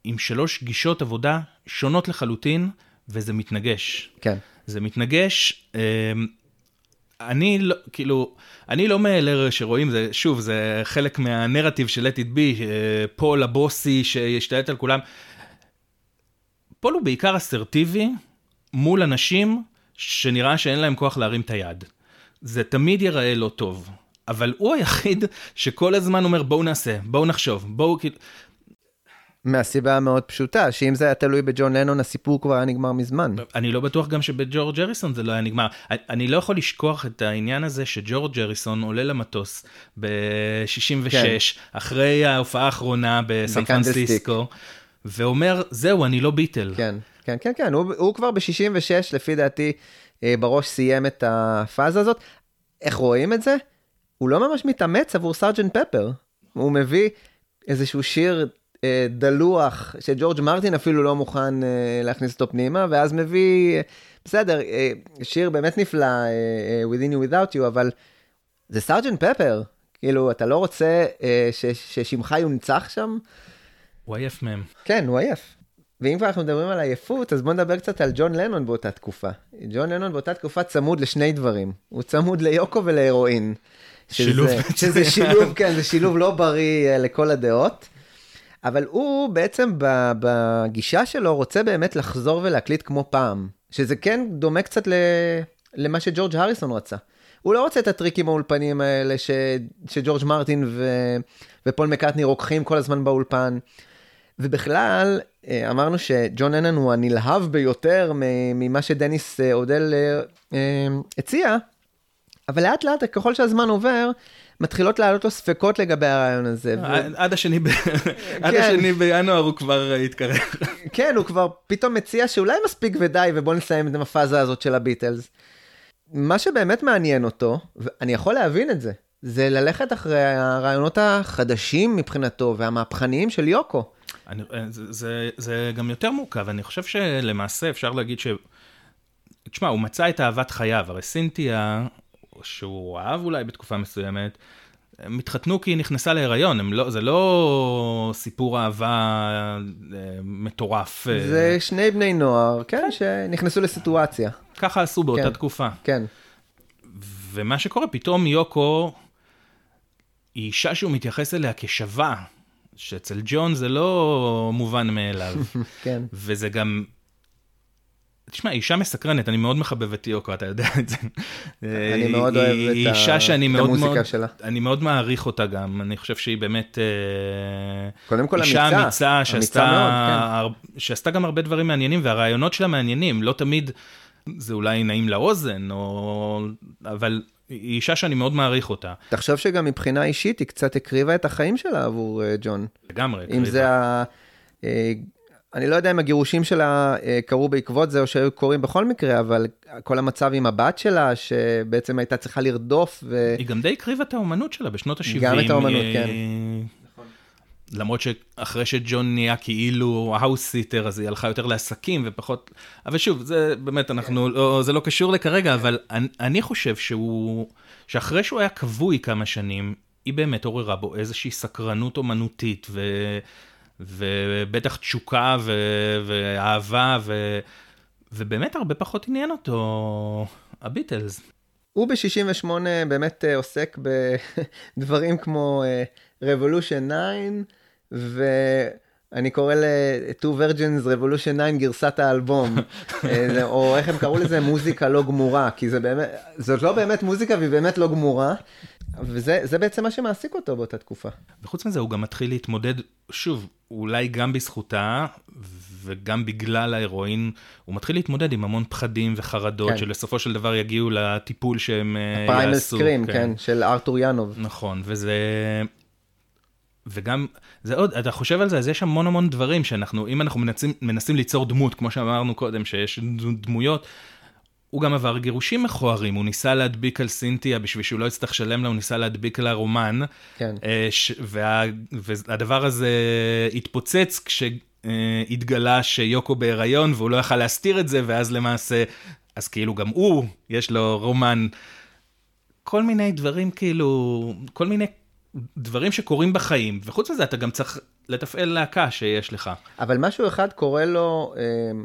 עם שלוש גישות עבודה שונות לחלוטין, וזה מתנגש. כן. זה מתנגש, אה, אני לא, כאילו, אני לא מאלה שרואים, זה, שוב, זה חלק מהנרטיב של let it be, אה, פול הבוסי שישתלט על כולם. פול הוא בעיקר אסרטיבי מול אנשים שנראה שאין להם כוח להרים את היד. זה תמיד ייראה לא טוב. אבל הוא היחיד שכל הזמן אומר בואו נעשה, בואו נחשוב, בואו כאילו... מהסיבה המאוד פשוטה, שאם זה היה תלוי בג'ון לנון, הסיפור כבר היה נגמר מזמן. אני לא בטוח גם שבג'ורג' אריסון זה לא היה נגמר. אני- לא יכול לשכוח את העניין הזה שג'ורג' אריסון עולה למטוס ב-66, כן. אחרי ההופעה האחרונה בסן. פרנסיסקו, ואומר, זהו, אני לא ביטל. כן, כן, כן, כן, הוא, הוא כבר ב-66, לפי דעתי, אה, בראש סיים את הפאזה הזאת. איך רואים את זה? הוא לא ממש מתאמץ עבור סארג'נט פפר. הוא מביא איזשהו שיר אה, דלוח, שג'ורג' מרטין אפילו לא מוכן אה, להכניס אותו פנימה, ואז מביא, אה, בסדר, אה, שיר באמת נפלא, אה, אה, Within You Without You, אבל זה סארג'נט פפר. כאילו, אתה לא רוצה אה, ש, ששמך יונצח שם? הוא עייף מהם. כן, הוא עייף. ואם כבר אנחנו מדברים על עייפות, אז בואו נדבר קצת על ג'ון לנון באותה תקופה. ג'ון לנון באותה תקופה צמוד לשני דברים. הוא צמוד ליוקו ולהרואין. שזה- שילוב שזה מצוין. שילוב, כן, זה שילוב לא בריא אה, לכל הדעות. אבל הוא בעצם בגישה שלו רוצה באמת לחזור ולהקליט כמו פעם. שזה כן דומה קצת ל... למה שג'ורג' הריסון רצה. הוא לא רוצה את הטריקים האולפנים האלה ש... שג'ורג' מרטין ו... ופול מקארטני רוקחים כל הזמן באולפן. ובכלל, אה, אמרנו שג'ון לנון הוא הנלהב ביותר ממה שדניס אה, אודל אה, הציע, אבל לאט לאט, ככל שהזמן עובר, מתחילות לעלות לו ספקות לגבי הרעיון הזה. עד- השני כן. השני בינואר הוא כבר התקרב. כן, הוא כבר פתאום מציע שאולי מספיק ודי, ובוא נסיים את הפאזה הזאת של הביטלס. מה שבאמת מעניין אותו, ואני יכול להבין את זה, זה ללכת אחרי הרעיונות החדשים מבחינתו והמהפכניים של יוקו. אני, אה, זה, זה, זה גם יותר מורכב, אני חושב שלמעשה אפשר להגיד ש... תשמע, הוא מצא את אהבת חייו, הרי סינתיה, שהוא אהב אולי בתקופה מסוימת, הם התחתנו כי היא נכנסה להיריון, לא, זה לא סיפור אהבה אה, מטורף. אה, זה שני בני נוער, כן, שנכנסו לסיטואציה. ככה עשו באותה כן. תקופה. כן. ומה שקורה, פתאום יוקו היא אישה שהוא מתייחס אליה כשווה, שאצל ג'ון זה לא מובן מאליו. כן. וזה גם... תשמע, היא אישה מסקרנת, אני מאוד מחבב את יוקו, אתה יודע את זה. אני היא- מאוד אוהב היא את ה- אישה שאני את מאוד המוזיקה מאוד, שלה. אני מאוד מעריך אותה גם, אני חושב שהיא באמת אה, קודם כל אישה אמיצה. אמיצה, אמיצה שעשתה, מאוד, הר- שעשתה גם הרבה דברים מעניינים, והרעיונות שלה מעניינים, לא תמיד זה אולי נעים לאוזן, או... אבל היא אישה שאני מאוד מעריך אותה, תחשוב שגם מבחינה אישית היא קצת הקריבה את החיים שלה עבור אה, ג'ון. לגמרי. אם קריבה. זה ה... אה, אני לא יודע אם הגירושים שלה אה, קרו בעקבות זה או שהיו קורים בכל מקרה, אבל כל המצב עם הבת שלה, שבעצם הייתה צריכה לרדוף, ו... היא גם די הקריבה את האומנות שלה בשנות ה-70. גם את האומנות, כן. למרות שאחרי שג'ון נהיה כאילו house-sitter, אז היא הלכה יותר לעסקים ופחות... אבל שוב, זה באמת, אנחנו, לא, זה לא קשור לכרגע, אבל אני, אני חושב שהוא... שאחרי שהוא היה כבוי כמה שנים, היא באמת עוררה בו איזושהי סקרנות אומנותית, ו... ובטח תשוקה ו... ואהבה, ו... ובאמת הרבה פחות עניין אותו הביטלס. הוא ב-68 באמת אה, עוסק בדברים כמו אה, Revolution 9, ואני קורא ל-Two Virgins Revolution 9 גרסת האלבום, אה, או איך הם קראו לזה, מוזיקה לא גמורה, כי זה באמת, זאת לא באמת מוזיקה והיא באמת לא גמורה, וזה זה בעצם מה שמעסיק אותו באותה תקופה. וחוץ מזה, הוא גם מתחיל להתמודד, שוב, אולי גם בזכותה וגם בגלל ההירואין, הוא מתחיל להתמודד עם המון פחדים וחרדות, כן. שלסופו של דבר יגיעו לטיפול שהם אה, יעשו. סקרים, כן, של ארתור ינוב. נכון, וזה... וגם, זה עוד, אתה חושב על זה, אז יש המון המון דברים שאנחנו, אם אנחנו מנסים, מנסים ליצור דמות, כמו שאמרנו קודם, שיש דמויות, הוא גם עבר גירושים מכוערים, הוא ניסה להדביק על סינתיה בשביל שהוא לא יצטרך לשלם לה, הוא ניסה להדביק על הרומן, כן. אה, ש- וה, והדבר הזה התפוצץ כש, אה, שיוקו בהיריון והוא לא יכל להסתיר את זה, ואז למעשה, אז כאילו גם הוא, יש לו רומן. כל מיני דברים כאילו, כל מיני דברים שקורים בחיים, וחוץ מזה אתה גם צריך לתפעל להקה שיש לך. אבל משהו אחד קורה לו, אה,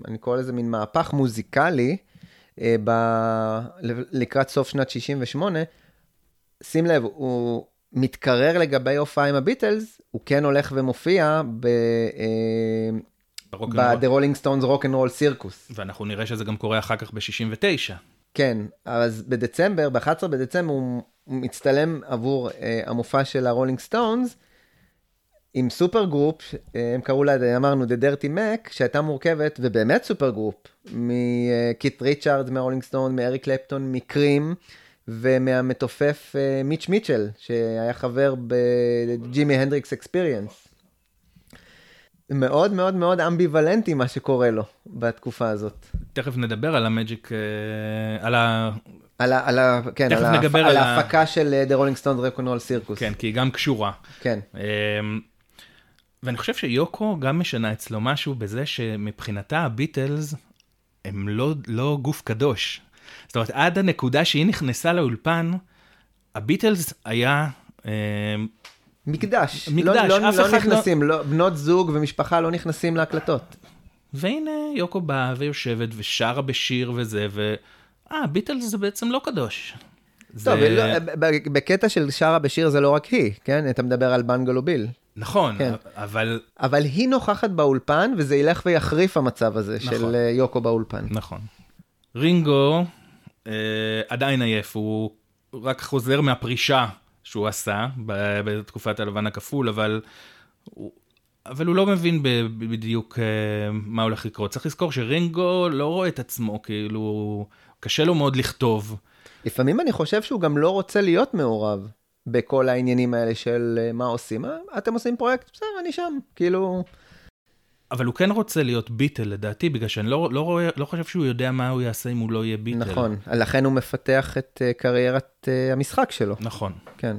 אני קורא לזה מין מהפך מוזיקלי, אה, ב... לקראת סוף שנת 68. שים לב, הוא מתקרר לגבי הופעה עם הביטלס, הוא כן הולך ומופיע ב... ברוקנרול. ב-The Rolling Stones Rock and Roll Circus. ואנחנו נראה שזה גם קורה אחר כך ב-69. כן, אז בדצמבר, ב-11 בדצמבר הוא מצטלם עבור אה, המופע של הרולינג סטונס עם supergroup, אה, הם קראו לה, אמרנו, The Dirty Mac, שהייתה מורכבת, ובאמת supergroup, מקיט ריצ'ארד, מהרולינג סטון, מאריק קלפטון, מ-Cream, ומהמתופף אה, מיץ' מיטשל, שהיה חבר בג'ימי הנדריקס אקספיריאנס. מאוד מאוד מאוד אמביוולנטי מה שקורה לו בתקופה הזאת. תכף נדבר על המג'יק, אה, על. על ה... על ה... כן, על, ההפ... על על ה- ההפקה של אה, The Rolling Stones Rock'n'Roll Circus. כן, כי היא גם קשורה. כן. אמ, ואני חושב שיוקו גם משנה אצלו משהו בזה שמבחינתה הביטלס הם לא, לא גוף קדוש. זאת אומרת, עד הנקודה שהיא נכנסה לאולפן, הביטלס היה... אמ, מקדש. מקדש, לא, לא, אף לא אחד נכנסים, לא... בנות זוג ומשפחה לא נכנסים להקלטות. והנה יוקו באה ויושבת ושרה בשיר וזה, ו... אה, הביטלס זה בעצם לא קדוש. זה... טוב, לא, ב- בקטע של שרה בשיר זה לא רק היא, כן? אתה מדבר על בנגלו ביל. נכון, כן. אבל... אבל היא נוכחת באולפן, וזה ילך ויחריף המצב הזה נכון. של אה, יוקו באולפן. נכון. רינגו אה, עדיין עייף, הוא רק חוזר מהפרישה שהוא עשה בתקופת הלבן הכפול, אבל הוא, אבל הוא לא מבין בדיוק אה, מה הולך לקרות. צריך לזכור שרינגו לא רואה את עצמו, כאילו, קשה לו מאוד לכתוב. לפעמים אני חושב שהוא גם לא רוצה להיות מעורב בכל העניינים האלה של אה, מה עושים. אה, אתם עושים פרויקט? בסדר, אני שם. כאילו... אבל הוא כן רוצה להיות ביטל לדעתי, בגלל שאני לא, לא, רואה, לא חושב שהוא יודע מה הוא יעשה אם הוא לא יהיה ביטל. נכון. לכן הוא מפתח את אה, קריירת המשחק שלו. נכון. כן.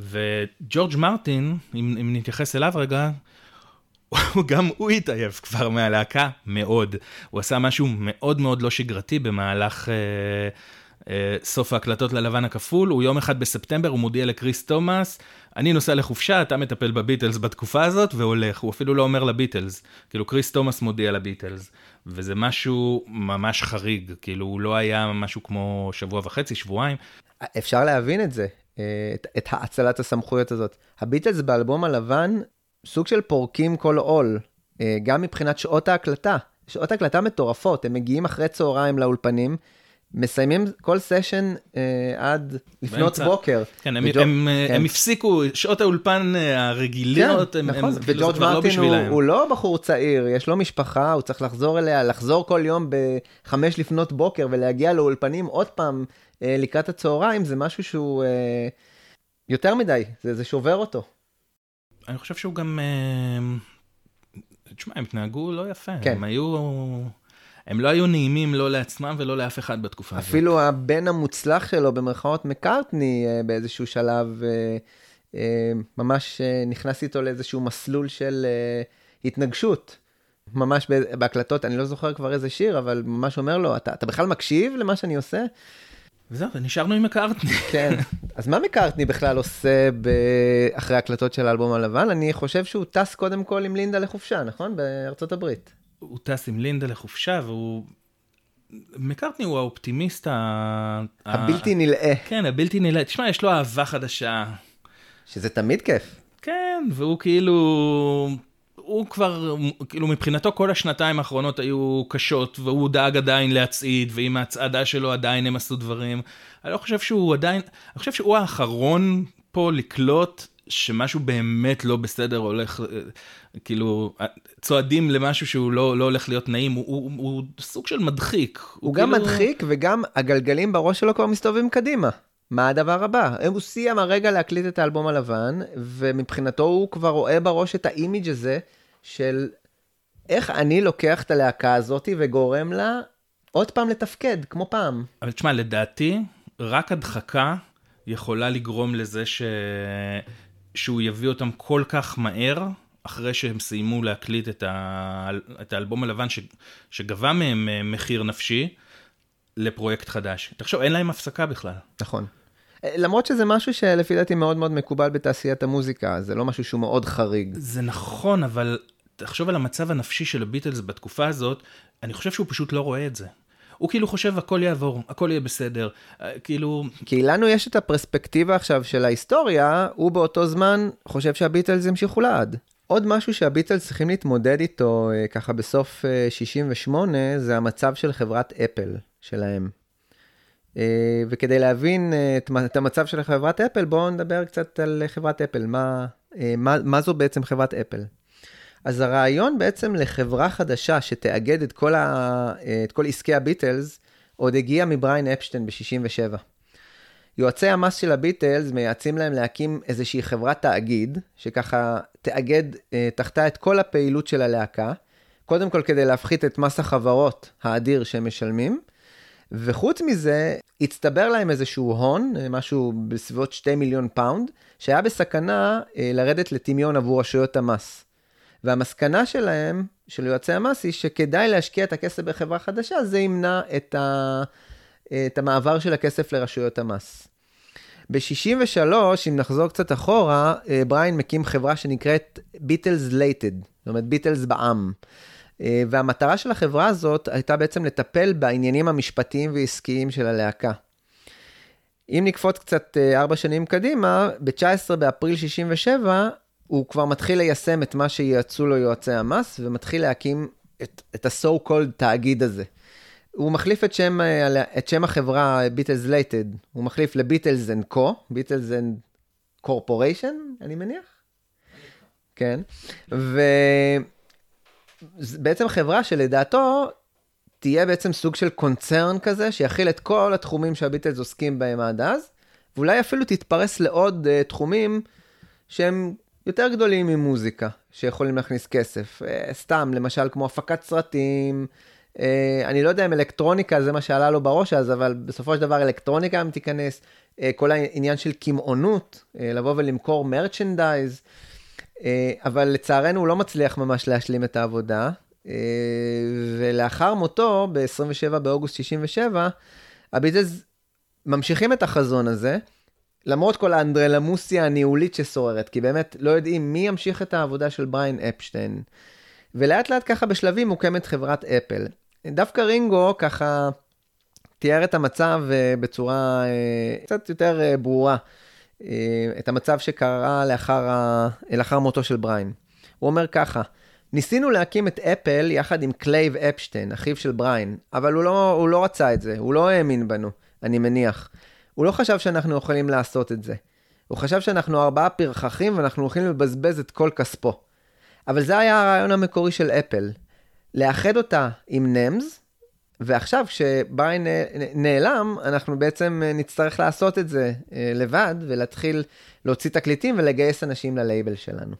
וג'ורג' מרטין, אם, אם נתייחס אליו רגע, גם הוא התעייף כבר מהלהקה מאוד. הוא עשה משהו מאוד מאוד לא שגרתי במהלך אה, אה, סוף ההקלטות ללבן הכפול. הוא יום אחד בספטמבר, הוא מודיע לקריס תומאס, אני נוסע לחופשה, אתה מטפל בביטלס בתקופה הזאת, והולך. הוא אפילו לא אומר לביטלס. כאילו, קריס תומאס מודיע לביטלס. וזה משהו ממש חריג, כאילו, הוא לא היה משהו כמו שבוע וחצי, שבועיים. אפשר להבין את זה, אה, את, את האצלת הסמכויות הזאת. הביטלס באלבום הלבן, סוג של פורקים כל עול, אה, גם מבחינת שעות ההקלטה. שעות הקלטה מטורפות, הם מגיעים אחרי צהריים לאולפנים, מסיימים כל סשן אה, עד לפנות באמצע. בוקר. כן, הם, וג'ו- הם, כן. הם הפסיקו, שעות האולפן אה, הרגילות, הם, נכון, הם, כאילו, וג'ורג' כבר לא מרטין הוא, בשבילהם. הוא לא בחור צעיר, יש לו משפחה, הוא צריך לחזור אליה, לחזור כל יום בחמש לפנות בוקר ולהגיע לאולפנים עוד פעם אה, לקראת הצהריים, זה משהו שהוא אה, יותר מדי, זה, זה שובר אותו. אני חושב שהוא גם... אה, תשמע, הם התנהגו לא יפה. כן. הם היו... הם לא היו נעימים לא לעצמם ולא לאף אחד בתקופה הזאת. אפילו הבן המוצלח שלו, במרכאות מקארטני, אה, באיזשהו שלב, אה, ממש נכנס איתו לאיזשהו מסלול של התנגשות. ממש בהקלטות, אני לא זוכר כבר איזה שיר, אבל ממש אומר לו, אתה, אתה בכלל מקשיב למה שאני עושה? וזהו, ונשארנו עם מקארטני. כן. אז מה מקארטני בכלל עושה. אחרי הקלטות של האלבום הלבן? אני חושב שהוא טס קודם כל עם לינדה לחופשה, נכון? בארצות הברית. הוא טס עם לינדה לחופשה והוא... מקארטני הוא האופטימיסט ה... הבלתי נלאה, כן, הבלתי נלאה. תשמע, יש לו אהבה חדשה. שזה תמיד כיף. כן, והוא כאילו... הוא כבר, כאילו מבחינתו כל השנתיים האחרונות היו קשות, והוא דאג עדיין להצעיד, ועם ההצעדה שלו עדיין הם עשו דברים. אני לא חושב שהוא עדיין, אני חושב שהוא האחרון פה לקלוט שמשהו באמת לא בסדר הולך, כאילו, צועדים למשהו שהוא לא, לא הולך להיות נעים, הוא, הוא, הוא סוג של מדחיק. הוא גם כאילו- מדחיק וגם הגלגלים בראש שלו כבר מסתובבים קדימה. מה הדבר הבא? הוא סיים הרגע להקליט את האלבום הלבן, ומבחינתו הוא כבר רואה בראש את האימיג' הזה של איך אני לוקח את הלהקה הזאת וגורם לה עוד פעם לתפקד, כמו פעם. אבל תשמע, לדעתי, רק הדחקה יכולה לגרום לזה ש... שהוא יביא אותם כל כך מהר אחרי שהם סיימו להקליט את, ה... את האלבום הלבן ש... שגבה מהם אה, מחיר נפשי לפרויקט חדש. תחשוב, אין להם הפסקה בכלל. נכון. אה, למרות שזה משהו שלפי דעתי מאוד מאוד מקובל בתעשיית המוזיקה, זה לא משהו שהוא מאוד חריג. זה נכון, אבל תחשוב על המצב הנפשי של הביטלס בתקופה הזאת, אני חושב שהוא פשוט לא רואה את זה. הוא כאילו חושב הכל יעבור, הכל יהיה בסדר, אה, כאילו, כי לנו יש את הפרספקטיבה עכשיו של ההיסטוריה, הוא באותו זמן חושב שהביטלס ימשיכו לעד. עוד משהו שהביטלס צריכים להתמודד איתו אה, ככה בסוף אה, 68, זה המצב של חברת אפל שלהם. אה, וכדי להבין אה, את המצב של חברת אפל, בואו נדבר קצת על חברת אפל, מה, אה, מה, מה זו בעצם חברת אפל. אז הרעיון בעצם לחברה חדשה שתאגד את כל, ה, את כל עסקי הביטלס, עוד הגיע מבריין אפשטיין ב-67. יועצי המס של הביטלס מייעצים להם להקים איזושהי חברת תאגיד, שככה תאגד אה, תחתיה את כל הפעילות של הלהקה, קודם כל כדי להפחית את מס החברות האדיר שהם משלמים, וחוץ מזה, הצטבר להם איזשהו הון, משהו בסביבות 2 מיליון פאונד, שהיה בסכנה אה, לרדת לטמיון עבור רשויות המס. והמסקנה שלהם, של יועצי המס, היא שכדאי להשקיע את הכסף בחברה חדשה, זה ימנע את, ה... את המעבר של הכסף לרשויות המס. ב-63, אם נחזור קצת אחורה, אה, בריין מקים חברה שנקראת Beatles Limited, זאת אומרת ביטלס בע"מ. אה, והמטרה של החברה הזאת הייתה בעצם לטפל בעניינים המשפטיים ועסקיים של הלהקה. אם נקפוץ קצת אה, ארבע שנים קדימה, ב-19 באפריל 67, הוא כבר מתחיל ליישם את מה שייעצו לו יועצי המס, ומתחיל להקים את, את ה-so-called תאגיד הזה. הוא מחליף את שם, אה, את שם החברה Beatles Limited, הוא מחליף ל-Beatles and Co, Beatles and Corporation, אני מניח? כן. ובעצם חברה שלדעתו תהיה בעצם סוג של קונצרן כזה, שיכיל את כל התחומים שהביטלס עוסקים בהם עד אז, ואולי אפילו תתפרס לעוד uh, תחומים שהם יותר גדולים ממוזיקה, שיכולים להכניס כסף. Uh, סתם, למשל כמו הפקת סרטים, uh, אני לא יודע אם אלקטרוניקה זה מה שעלה לו בראש אז, אבל בסופו של דבר אלקטרוניקה אם תיכנס, uh, כל העניין של קמעונות, uh, לבוא ולמכור מרצ'נדייז, אבל לצערנו הוא לא מצליח ממש להשלים את העבודה. אה, ולאחר מותו, ב-27 באוגוסט 67, הביטלס ממשיכים את החזון הזה, למרות כל האנדרלמוסיה הניהולית ששוררת, כי באמת לא יודעים מי ימשיך את העבודה של בריין אפשטיין. ולאט לאט ככה בשלבים מוקמת חברת אפל. דווקא רינגו ככה תיאר את המצב אה, בצורה אה, קצת יותר אה, ברורה, אה, את המצב שקרה לאחר, ה... לאחר מותו של בריין. הוא אומר ככה, ניסינו להקים את אפל יחד עם קלייב אפשטיין, אחיו של בריין, אבל הוא לא, הוא לא רצה את זה, הוא לא האמין בנו, אני מניח. הוא לא חשב שאנחנו יכולים לעשות את זה. הוא חשב שאנחנו ארבעה פרחחים ואנחנו הולכים לבזבז את כל כספו. אבל זה היה הרעיון המקורי של אפל, לאחד אותה עם נמס, ועכשיו כשבריין נ- נעלם, אנחנו בעצם נצטרך לעשות את זה אה, לבד, ולהתחיל להוציא תקליטים ולגייס אנשים ללייבל שלנו.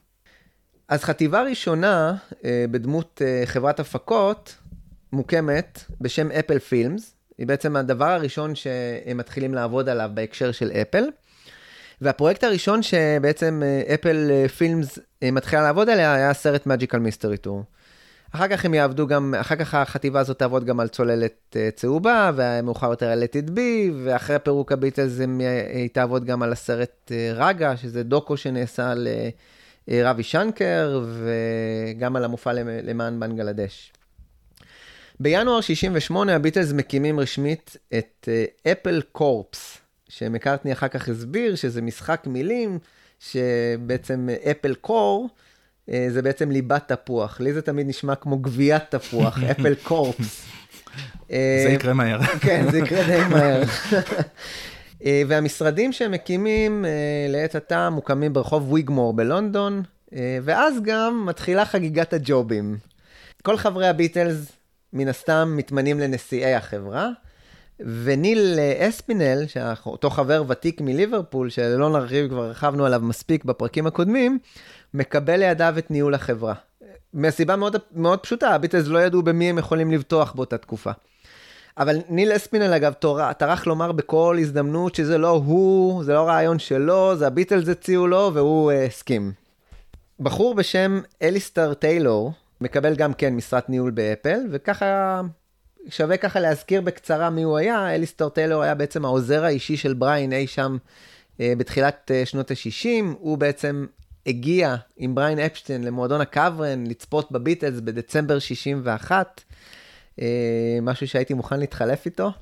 אז חטיבה ראשונה אה, בדמות אה, חברת הפקות מוקמת בשם אפל פילמס. היא בעצם הדבר הראשון שהם מתחילים לעבוד עליו בהקשר של אפל. והפרויקט הראשון שבעצם אה, אפל אה, פילמס אה, מתחילה לעבוד עליה היה הסרט מג'יקל מיסטרי טור. אחר כך הם יעבדו גם, אחר כך החטיבה הזאת תעבוד גם על צוללת אה, צהובה, ומאוחר יותר על Let It Be, ואחרי פירוק הביטלס אה, היא תעבוד גם על הסרט אה, רגה, שזה דוקו שנעשה על רבי שנקר, וגם על המופע למ- למען בנגלדש. בינואר 68 הביטלס מקימים רשמית את אפל קורפס, שמקארטני אחר כך הסביר שזה משחק מילים, שבעצם אפל קור זה בעצם ליבת תפוח. לי זה תמיד נשמע כמו גביית תפוח, אפל קורפס. זה יקרה מהר. כן, זה יקרה די מהר. אה, והמשרדים שהם מקימים אה, לעת עתה מוקמים ברחוב ויגמור בלונדון, אה, ואז גם מתחילה חגיגת הג'ובים. כל חברי הביטלס מן הסתם מתמנים לנשיאי החברה, וניל אספינל, אותו חבר ותיק מליברפול, שלא נרחיב, כבר הרחבנו עליו מספיק בפרקים הקודמים, מקבל לידיו את ניהול החברה. מהסיבה מאוד, מאוד פשוטה, הביטלס לא ידעו במי הם יכולים לבטוח באותה תקופה. אבל ניל אספינל אגב טרח לומר בכל הזדמנות שזה לא הוא, זה לא רעיון שלו, זה הביטלס הציעו לו והוא אה, הסכים. בחור בשם אליסטר טיילור מקבל גם כן משרת ניהול באפל, וככה שווה ככה להזכיר בקצרה מי הוא היה. אליסטר טיילור היה בעצם העוזר האישי של בריין אי שם אה, בתחילת אה, שנות ה-60. הוא בעצם הגיע עם בריין אפשטיין למועדון הקוורן לצפות בביטלס בדצמבר 61, אה, משהו שהייתי מוכן להתחלף איתו.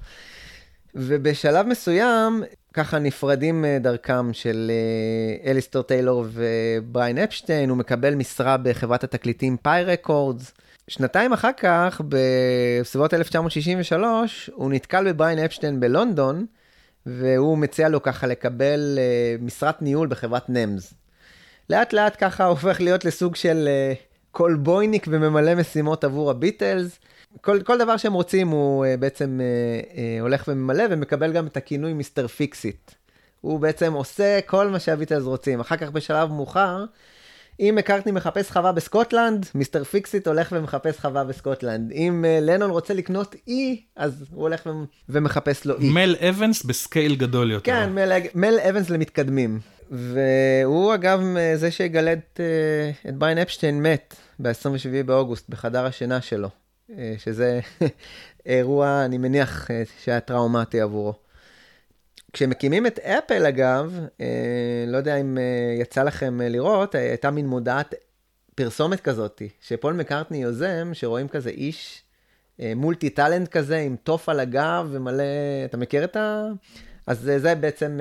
ובשלב מסוים, ככה נפרדים אה, דרכם של אה, אליסטר טיילור ובריין אפשטיין, הוא מקבל משרה בחברת התקליטים פאי רקורדס. שנתיים אחר כך, בסביבות 1963, הוא נתקל בבריין אפשטיין בלונדון, והוא מציע לו ככה לקבל משרת ניהול בחברת נמז. לאט לאט ככה הופך להיות לסוג של אה, קולבויניק וממלא משימות עבור הביטלס. כל, כל דבר שהם רוצים הוא uh, בעצם uh, uh, הולך וממלא ומקבל גם את הכינוי Mr. Fixit. הוא בעצם עושה כל מה שהביטלס רוצים. אחר כך בשלב מאוחר, אם מקארטני מחפש חווה בסקוטלנד, Mr. Fixit הולך ומחפש חווה בסקוטלנד. אם uh, לנון רוצה לקנות אי, אז הוא הולך ו- ומחפש לו אי. מל אבנס ב scale גדול יותר. כן, מל, מל אבנס למתקדמים. והוא אגב זה שיגלה את, uh, את בריין אפשטיין מת ב-27 באוגוסט בחדר השינה שלו. אה, שזה אירוע, אני מניח, אה, שהיה טראומטי עבורו. כשמקימים את אפל, אגב, אה, לא יודע אם יצא לכם לראות, הייתה מין מודעת פרסומת כזאת, שפול מקארטני יוזם, שרואים כזה איש מולטי טאלנט כזה, עם תוף על הגב ומלא, אתה מכיר את ה... אז זה בעצם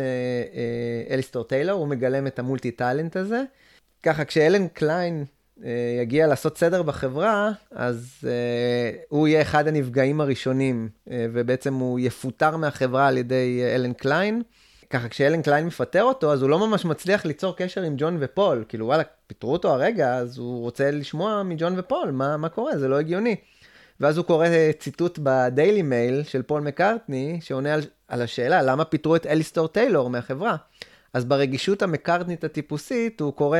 אליסטור טיילור, הוא מגלם את ה multi talent הזה. ככה, כשאלן קליין אה, יגיע לעשות סדר בחברה, אז uh, הוא יהיה אחד הנפגעים הראשונים, uh, ובעצם הוא יפוטר מהחברה על ידי uh, אלן קליין. ככה כשאלן קליין מפטר אותו, אז הוא לא ממש מצליח ליצור קשר עם ג'ון ופול. כאילו, וואלה, פיטרו אותו הרגע, אז הוא רוצה לשמוע מג'ון ופול, מה, מה קורה? זה לא הגיוני. ואז הוא קורא ציטוט בדיילי מייל של פול מקארטני, שעונה על, על השאלה, למה פיטרו את אליסטור טיילור מהחברה? אז ברגישות המקארטנית הטיפוסית, הוא קורא,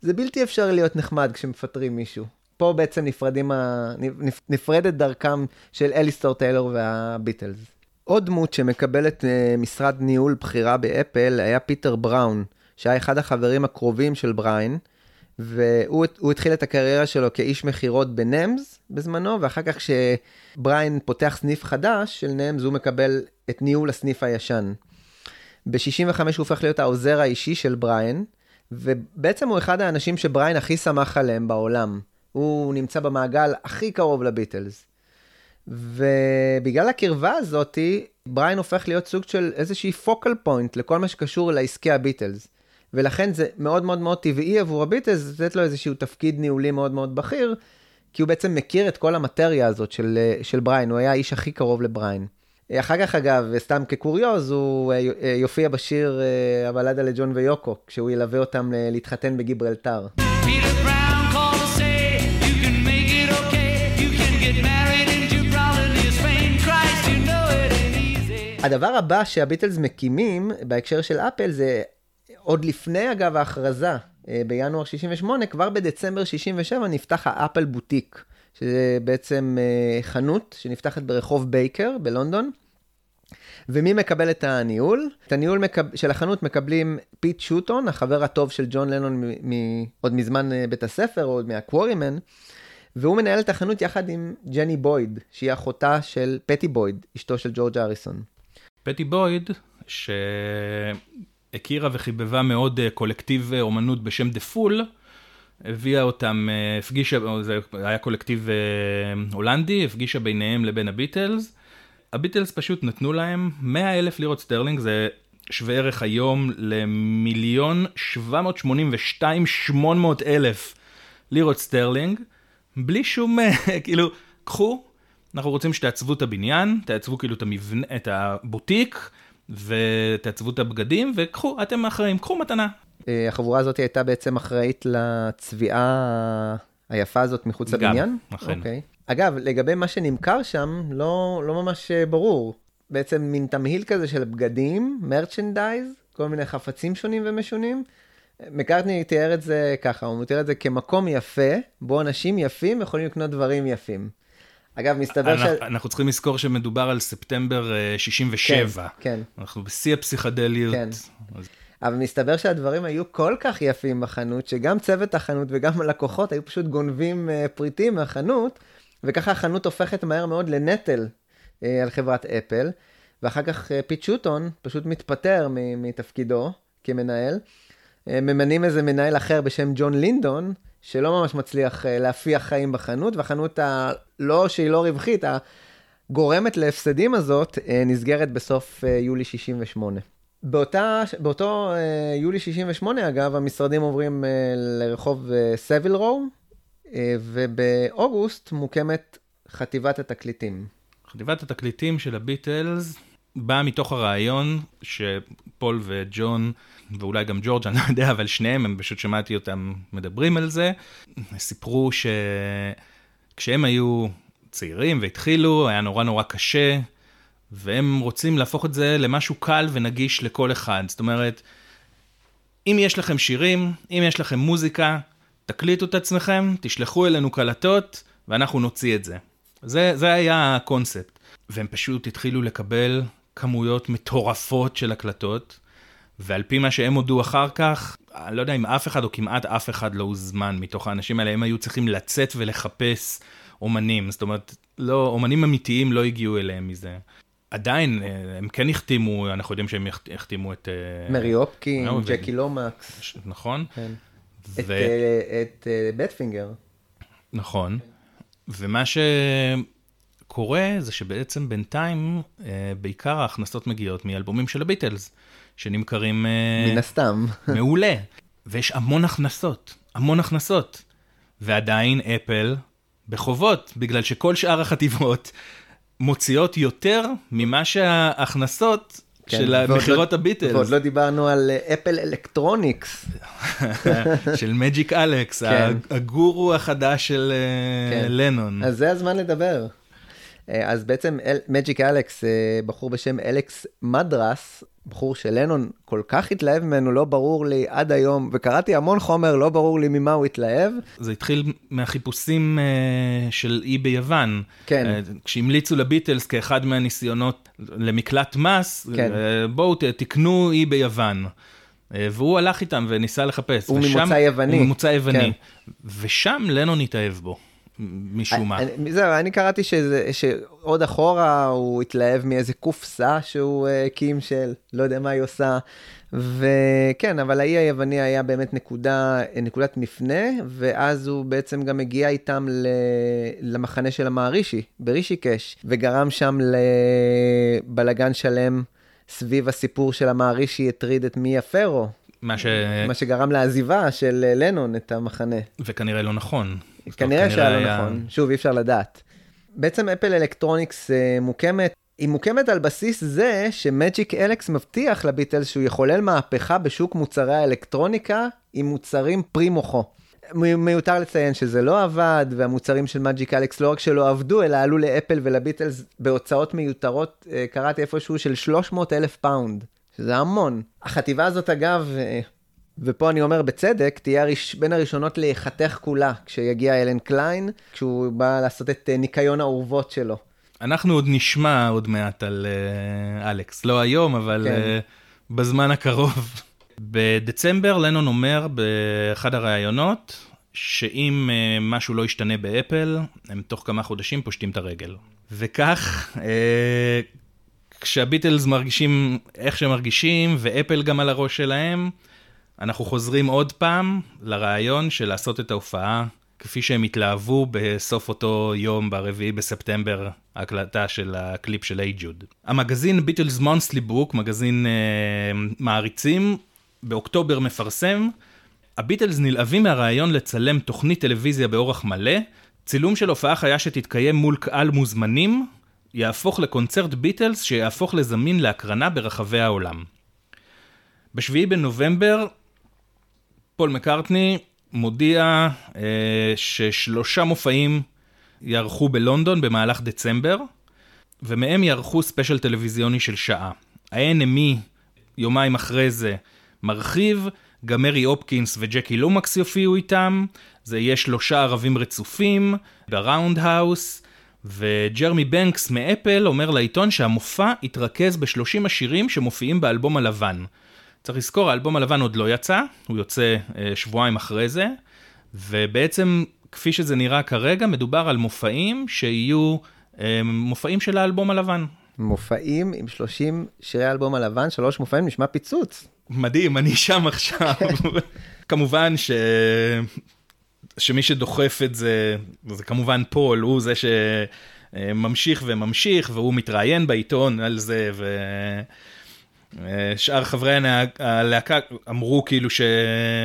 זה בלתי אפשרי להיות נחמד כשמפטרים מישהו. פה בעצם נפרדים ה... נפ... נפרדת דרכם של אליסטור טיילור והביטלס. עוד דמות שמקבלת uh, משרת ניהול בכירה באפל היה פיטר בראון, שהיה אחד החברים הקרובים של בריין, והוא התחיל את הקריירה שלו כאיש מכירות בנמז בזמנו, ואחר כך כשבריין פותח סניף חדש של נמז, הוא מקבל את ניהול הסניף הישן. ב-65 הוא הופך להיות העוזר האישי של בריין, ובעצם הוא אחד האנשים שבריין הכי שמח עליהם בעולם. הוא נמצא במעגל הכי קרוב לביטלס. ובגלל הקרבה הזאתי, בריין הופך להיות סוג של איזושהי focal point לכל מה שקשור לעסקי הביטלס. ולכן זה מאוד מאוד מאוד טבעי עבור הביטלס לתת לו איזשהו תפקיד ניהולי מאוד מאוד בכיר, כי הוא בעצם מכיר את כל המטריה הזאת של, של בריין, הוא היה האיש הכי קרוב לבריין. אחר כך, אגב, סתם כקוריוז, הוא אה, אה, יופיע בשיר אה, הבלדה לג'ון ויוקו, כשהוא ילווה אותם להתחתן בגיברלטר. הדבר הבא שהביטלס מקימים בהקשר של אפל זה עוד לפני, אגב, ההכרזה בינואר 68, כבר בדצמבר 67 נפתח ה Apple Boutique. שזה בעצם אה, חנות שנפתחת ברחוב בייקר בלונדון. ומי מקבל את הניהול? את הניהול מקב... של החנות מקבלים פיט שוטון, החבר הטוב של ג'ון לנון מ... מ... עוד מזמן אה, בית הספר, או עוד מה Quarrymen, והוא מנהל את החנות יחד עם ג'ני בויד, שהיא אחותה של פטי בויד, אשתו של ג'ורג' האריסון. פטי בויד, שהכירה וחיבבה מאוד אה, קולקטיב אומנות בשם The Fool, הביאה אותם, אה, הפגישה, זה היה קולקטיב אה, הולנדי, הפגישה ביניהם לבין הביטלס. הביטלס פשוט נתנו להם 100 אלף לירות סטרלינג, זה שווה ערך היום למיליון 782 800 אלף לירות סטרלינג, בלי שום, אה, כאילו, קחו, אנחנו רוצים שתעצבו את הבניין, תעצבו כאילו את המבנה, את הבוטיק, ותעצבו את הבגדים, וקחו, אתם אחראים, קחו מתנה. אה, החבורה הזאת הייתה בעצם אחראית לצביעה היפה הזאת מחוץ גם, לבניין? אכן. אוקיי. אגב, לגבי מה שנמכר שם, לא, לא ממש אה, ברור. בעצם מין תמהיל כזה של בגדים, מרצ'נדייז, כל מיני חפצים שונים ומשונים. מקארטני תיאר את זה ככה, הוא מתאר את זה כמקום יפה, בו אנשים יפים יכולים לקנות דברים יפים. אגב, מסתבר ש... אנחנו, אנחנו צריכים לזכור שמדובר על ספטמבר אה, 67. כן, כן. אנחנו בשיא הפסיכדליות. כן. אז... אבל מסתבר שהדברים היו כל כך יפים בחנות, שגם צוות החנות וגם הלקוחות היו פשוט גונבים אה, פריטים מהחנות, וככה החנות הופכת מהר מאוד לנטל אה, על חברת אפל, ואחר כך אה, פיט שוטון פשוט מתפטר מתפקידו כמנהל. ממנים איזה מנהל אחר בשם ג'ון לינדון, שלא ממש מצליח להפיח חיים בחנות, והחנות הלא שהיא לא רווחית, הגורמת להפסדים הזאת, נסגרת בסוף יולי 68. באותה, באותו אה, יולי 68, אגב, המשרדים עוברים אה, לרחוב סביל רו, אה, ובאוגוסט מוקמת חטיבת התקליטים. חטיבת התקליטים של הביטלס באה מתוך הרעיון שפול וג'ון, ואולי גם ג'ורג', אני לא יודע, אבל שניהם, הם פשוט שמעתי אותם מדברים על זה, סיפרו שכשהם היו צעירים והתחילו, היה נורא נורא קשה, והם רוצים להפוך את זה למשהו קל ונגיש לכל אחד. זאת אומרת, אם יש לכם שירים, אם יש לכם מוזיקה, תקליטו את עצמכם, תשלחו אלינו קלטות, ואנחנו נוציא את זה. זה, זה היה הקונספט. והם פשוט התחילו לקבל כמויות מטורפות של הקלטות, ועל פי מה שהם הודו אחר כך, אני לא יודע אם אף אחד או כמעט אף אחד לא הוזמן מתוך האנשים האלה, הם היו צריכים לצאת ולחפש אומנים, זאת אומרת, לא, אומנים אמיתיים לא הגיעו אליהם מזה. עדיין, אה, הם כן החתימו, אנחנו יודעים שהם החת- החתימו את... אה, מרי הופקין, ג'קי לומקס, נכון? כן. את, אה, בטפינגר. נכון. ומה שקורה זה שבעצם בינתיים, בעיקר ההכנסות מגיעות מאלבומים של הביטלס, שנמכרים מן הסתם. מעולה. ויש המון הכנסות, המון הכנסות. ועדיין אפל בחובות, בגלל שכל שאר החטיבות מוציאות יותר ממה שההכנסות כן, של מכירות לא- הביטלס, ועוד לא דיברנו על אה, אפל אלקטרוניקס. של מג'יק אלכס, כן. הגורו החדש של אה, כן. לנון. אז זה הזמן לדבר. אה, אז בעצם מג'יק אלכס, אה, בחור בשם אלכס מדרס, בחור שלנון כל כך התלהב ממנו, לא ברור לי עד היום, וקראתי המון חומר, לא ברור לי ממה הוא התלהב. זה התחיל מהחיפושים אה, של אי ביוון. כן. אה, כשהמליצו לביטלס כאחד מהניסיונות למקלט מס, כן. אה, בואו תקנו אי ביוון. אה, והוא הלך איתם וניסה לחפש. הוא ושם- ממוצא יווני. הוא ממוצא יווני. כן. ושם לנון התאהב בו, משום מה. אני- זהו, אני קראתי שזה, שעוד אחורה הוא התלהב מאיזה קופסה שהוא אה, הקים של לא יודע מה היא עושה. וכן, אבל האי היווני היה באמת נקודה, נקודת מפנה, ואז הוא בעצם גם הגיע איתם ל, למחנה של המערישי, ברישיקש, וגרם שם לבלגן שלם סביב הסיפור של המהרישי שהטריד את מיה פרו, מה ש... מה שגרם לעזיבה של לנון את המחנה. וכנראה לא נכון. כנראה שהיה לא נכון, שוב, אי אפשר לדעת. בעצם Apple Electronics אה, מוקמת, היא מוקמת על בסיס זה שמג'יק אלכס מבטיח לביטלס שהוא יחולל מהפכה בשוק מוצרי האלקטרוניקה עם מוצרים פרי מוחו. מיותר לציין שזה לא עבד, והמוצרים של מג'יק אלכס לא רק שלא עבדו, אלא עלו לאפל ולביטלס בהוצאות מיותרות, אה, קראתי איפשהו של 300 אלף פאונד, שזה המון. החטיבה הזאת אגב, אה, ופה אני אומר בצדק, תהיה הראש, בין הראשונות להיחתך כולה כשיגיע אלן קליין, כשהוא בא לעשות את אה, ניקיון האורוות שלו. אנחנו עוד נשמע עוד מעט על אה, אלכס, לא היום, אבל כן. אה, בזמן הקרוב. בדצמבר לנון אומר באחד הראיונות, שאם אה, משהו לא ישתנה באפל, הם תוך כמה חודשים פושטים את הרגל. וכך, אה, כשהביטלס מרגישים איך שהם מרגישים, ואפל גם על הראש שלהם, אנחנו חוזרים עוד פעם לרעיון של לעשות את ההופעה כפי שהם התלהבו בסוף אותו יום ברביעי בספטמבר, ההקלטה של הקליפ של היי ג'וד. המגזין ביטלס מונסלי בוק, מגזין אה, מעריצים, באוקטובר מפרסם, הביטלס נלהבים מהרעיון לצלם תוכנית טלוויזיה באורח מלא, צילום של הופעה חיה שתתקיים מול קהל מוזמנים, יהפוך לקונצרט ביטלס שיהפוך לזמין להקרנה ברחבי העולם. בשביעי בנובמבר, פול מקארטני מודיע אה, ששלושה מופעים יערכו בלונדון במהלך דצמבר, ומהם ייערך ספיישל טלוויזיוני של שעה. ה-NME יומיים אחרי זה מרחיב, גם מרי הופקין וג'קי לומקס יופיעו איתם, זה יהיה שלושה ערבים רצופים ב Roundhouse, וג'רמי בנקס מאפל אומר לעיתון שהמופע יתרכז ב-30 השירים שמופיעים באלבום הלבן. צריך לזכור, האלבום הלבן עוד לא יצא, הוא יוצא אה, שבועיים אחרי זה, ובעצם, כפי שזה נראה כרגע, מדובר על מופעים שיהיו אה, מופעים של האלבום הלבן. מופעים עם 30 שירי האלבום הלבן, שלוש מופעים, נשמע פיצוץ. מדהים, אני שם עכשיו. כמובן ש... שמי שדוחף את זה, זה כמובן פול, הוא זה שממשיך וממשיך, והוא מתראיין בעיתון על זה, ושאר חברי הנה- הלהקה אמרו כאילו ש...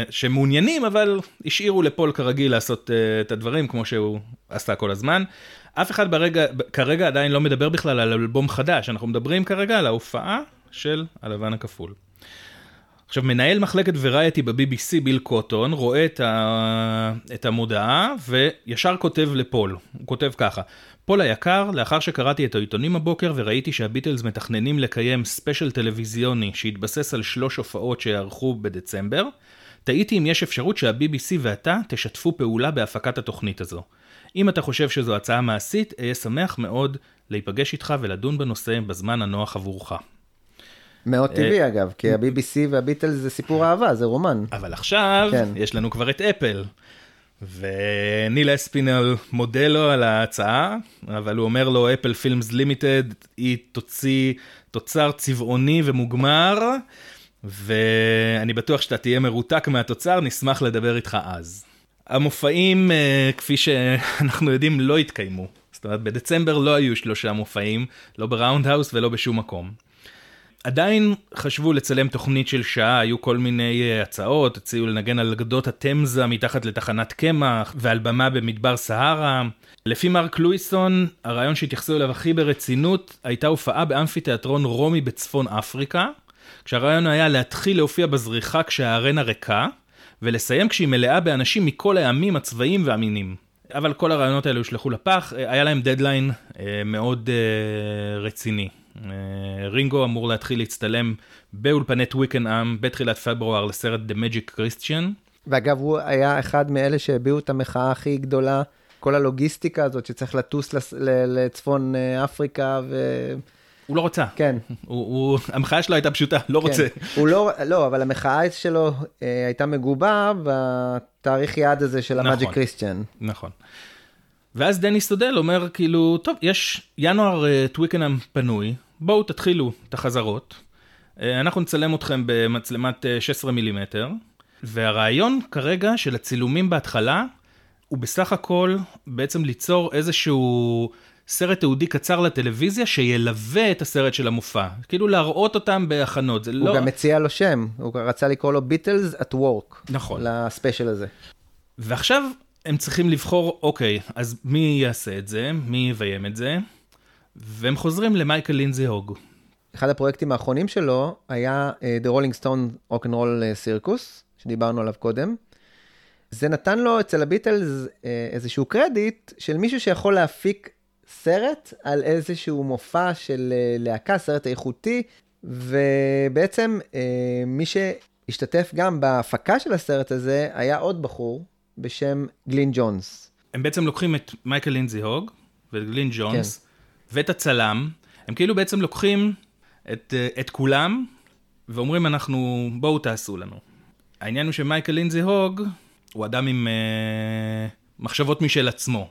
שמעוניינים, אבל השאירו לפול כרגיל לעשות אה, את הדברים כמו שהוא עשה כל הזמן. אף אחד ברגע, כרגע עדיין לא מדבר בכלל על אלבום חדש, אנחנו מדברים כרגע על ההופעה של הלבן הכפול. עכשיו, מנהל מחלקת variety ב-BBC, ביל קוטון, רואה את, ה... את המודעה וישר כותב לפול. הוא כותב ככה: פול היקר, לאחר שקראתי את העיתונים הבוקר וראיתי שהביטלס מתכננים לקיים ספיישל טלוויזיוני שהתבסס על שלוש הופעות שיערכו בדצמבר, תהיתי אם יש אפשרות שה-BBC ואתה תשתפו פעולה בהפקת התוכנית הזו. אם אתה חושב שזו הצעה מעשית, אהיה שמח מאוד להיפגש איתך ולדון בנושא בזמן הנוח עבורך. מאוד אה, טבעי אגב, כי ה-BBC והביטלס זה סיפור אהבה, זה רומן. אבל עכשיו כן. יש לנו כבר את אפל. וניל אספינל מודה לו על ההצעה, אבל הוא אומר לו, אפל פילמס לימיטד, היא תוציא תוצר צבעוני ומוגמר, ואני בטוח שאתה תהיה מרותק מהתוצר, נשמח לדבר איתך אז. המופעים, אה, כפי שאנחנו יודעים, לא התקיימו. זאת אומרת, בדצמבר לא היו שלושה מופעים, לא בראונד האוס ולא בשום מקום. עדיין חשבו לצלם תוכנית של שעה, היו כל מיני אה, הצעות, הציעו לנגן על גדות התמזה מתחת לתחנת קמח, ועל במה במדבר סהרה. לפי מרק לואיסון, הרעיון שהתייחסו אליו הכי ברצינות, הייתה הופעה באמפיתיאטרון רומי בצפון אפריקה, כשהרעיון היה להתחיל להופיע בזריחה כשהארנה ריקה, ולסיים כשהיא מלאה באנשים מכל העמים, הצבעים והמינים. אבל כל הרעיונות האלה הושלכו לפח, אה, היה להם דדליין אה, מאוד רציני. אה, רינגו אמור להתחיל להצטלם באולפני טוויקנאם בתחילת פברואר לסרט The Magic Christian. ואגב, הוא היה אחד מאלה שהביעו את המחאה הכי גדולה, כל הלוגיסטיקה הזאת שצריך לטוס לס- לצפון אה, אפריקה, וכן. הוא לא רצה, הוא, הוא, המחאה שלו הייתה פשוטה, לא רוצה. כן. הוא לא, לא, אבל המחאה שלו אה, הייתה מגובה בתאריך יעד הזה של נכון. המאג'יק קריסטיאן. נכון. ואז דני סטודל אומר כאילו, טוב, יש ינואר אה, טוויקנאם פנוי, בואו תתחילו את החזרות. אה, אנחנו נצלם אתכם במצלמת אה, 16 מילימטר, והרעיון כרגע של הצילומים בהתחלה, הוא בסך הכל בעצם ליצור איזשהו סרט תיעודי קצר לטלוויזיה שילווה את הסרט של המופע. כאילו להראות אותם בהכנות, זה הוא לא... גם מציע לו שם, הוא רצה לקרוא לו ביטלס at work. נכון. לספיישל הזה. ועכשיו הם צריכים לבחור, אוקיי, אז מי יעשה את זה, מי יביים את זה, והם חוזרים למייקל לינזי הוג. אחד הפרויקטים האחרונים שלו היה אה, The Rolling Stone Rock and Roll Circus, שדיברנו עליו קודם. זה נתן לו אצל הביטלס אה, איזשהו קרדיט של מישהו שיכול להפיק סרט על איזשהו מופע של אה, להקה, סרט איכותי, ובעצם אה, מי שהשתתף גם בהפקה של הסרט הזה היה עוד בחור בשם גלין ג'ונס. הם בעצם לוקחים את מייקל לינזי הוג ואת גלין ג'ונס ואת הצלם, הם כאילו בעצם לוקחים את, אה, את כולם ואומרים אנחנו, בואו תעשו לנו. העניין הוא שמייקל לינזי הוג הוא אדם עם אה, מחשבות משל עצמו.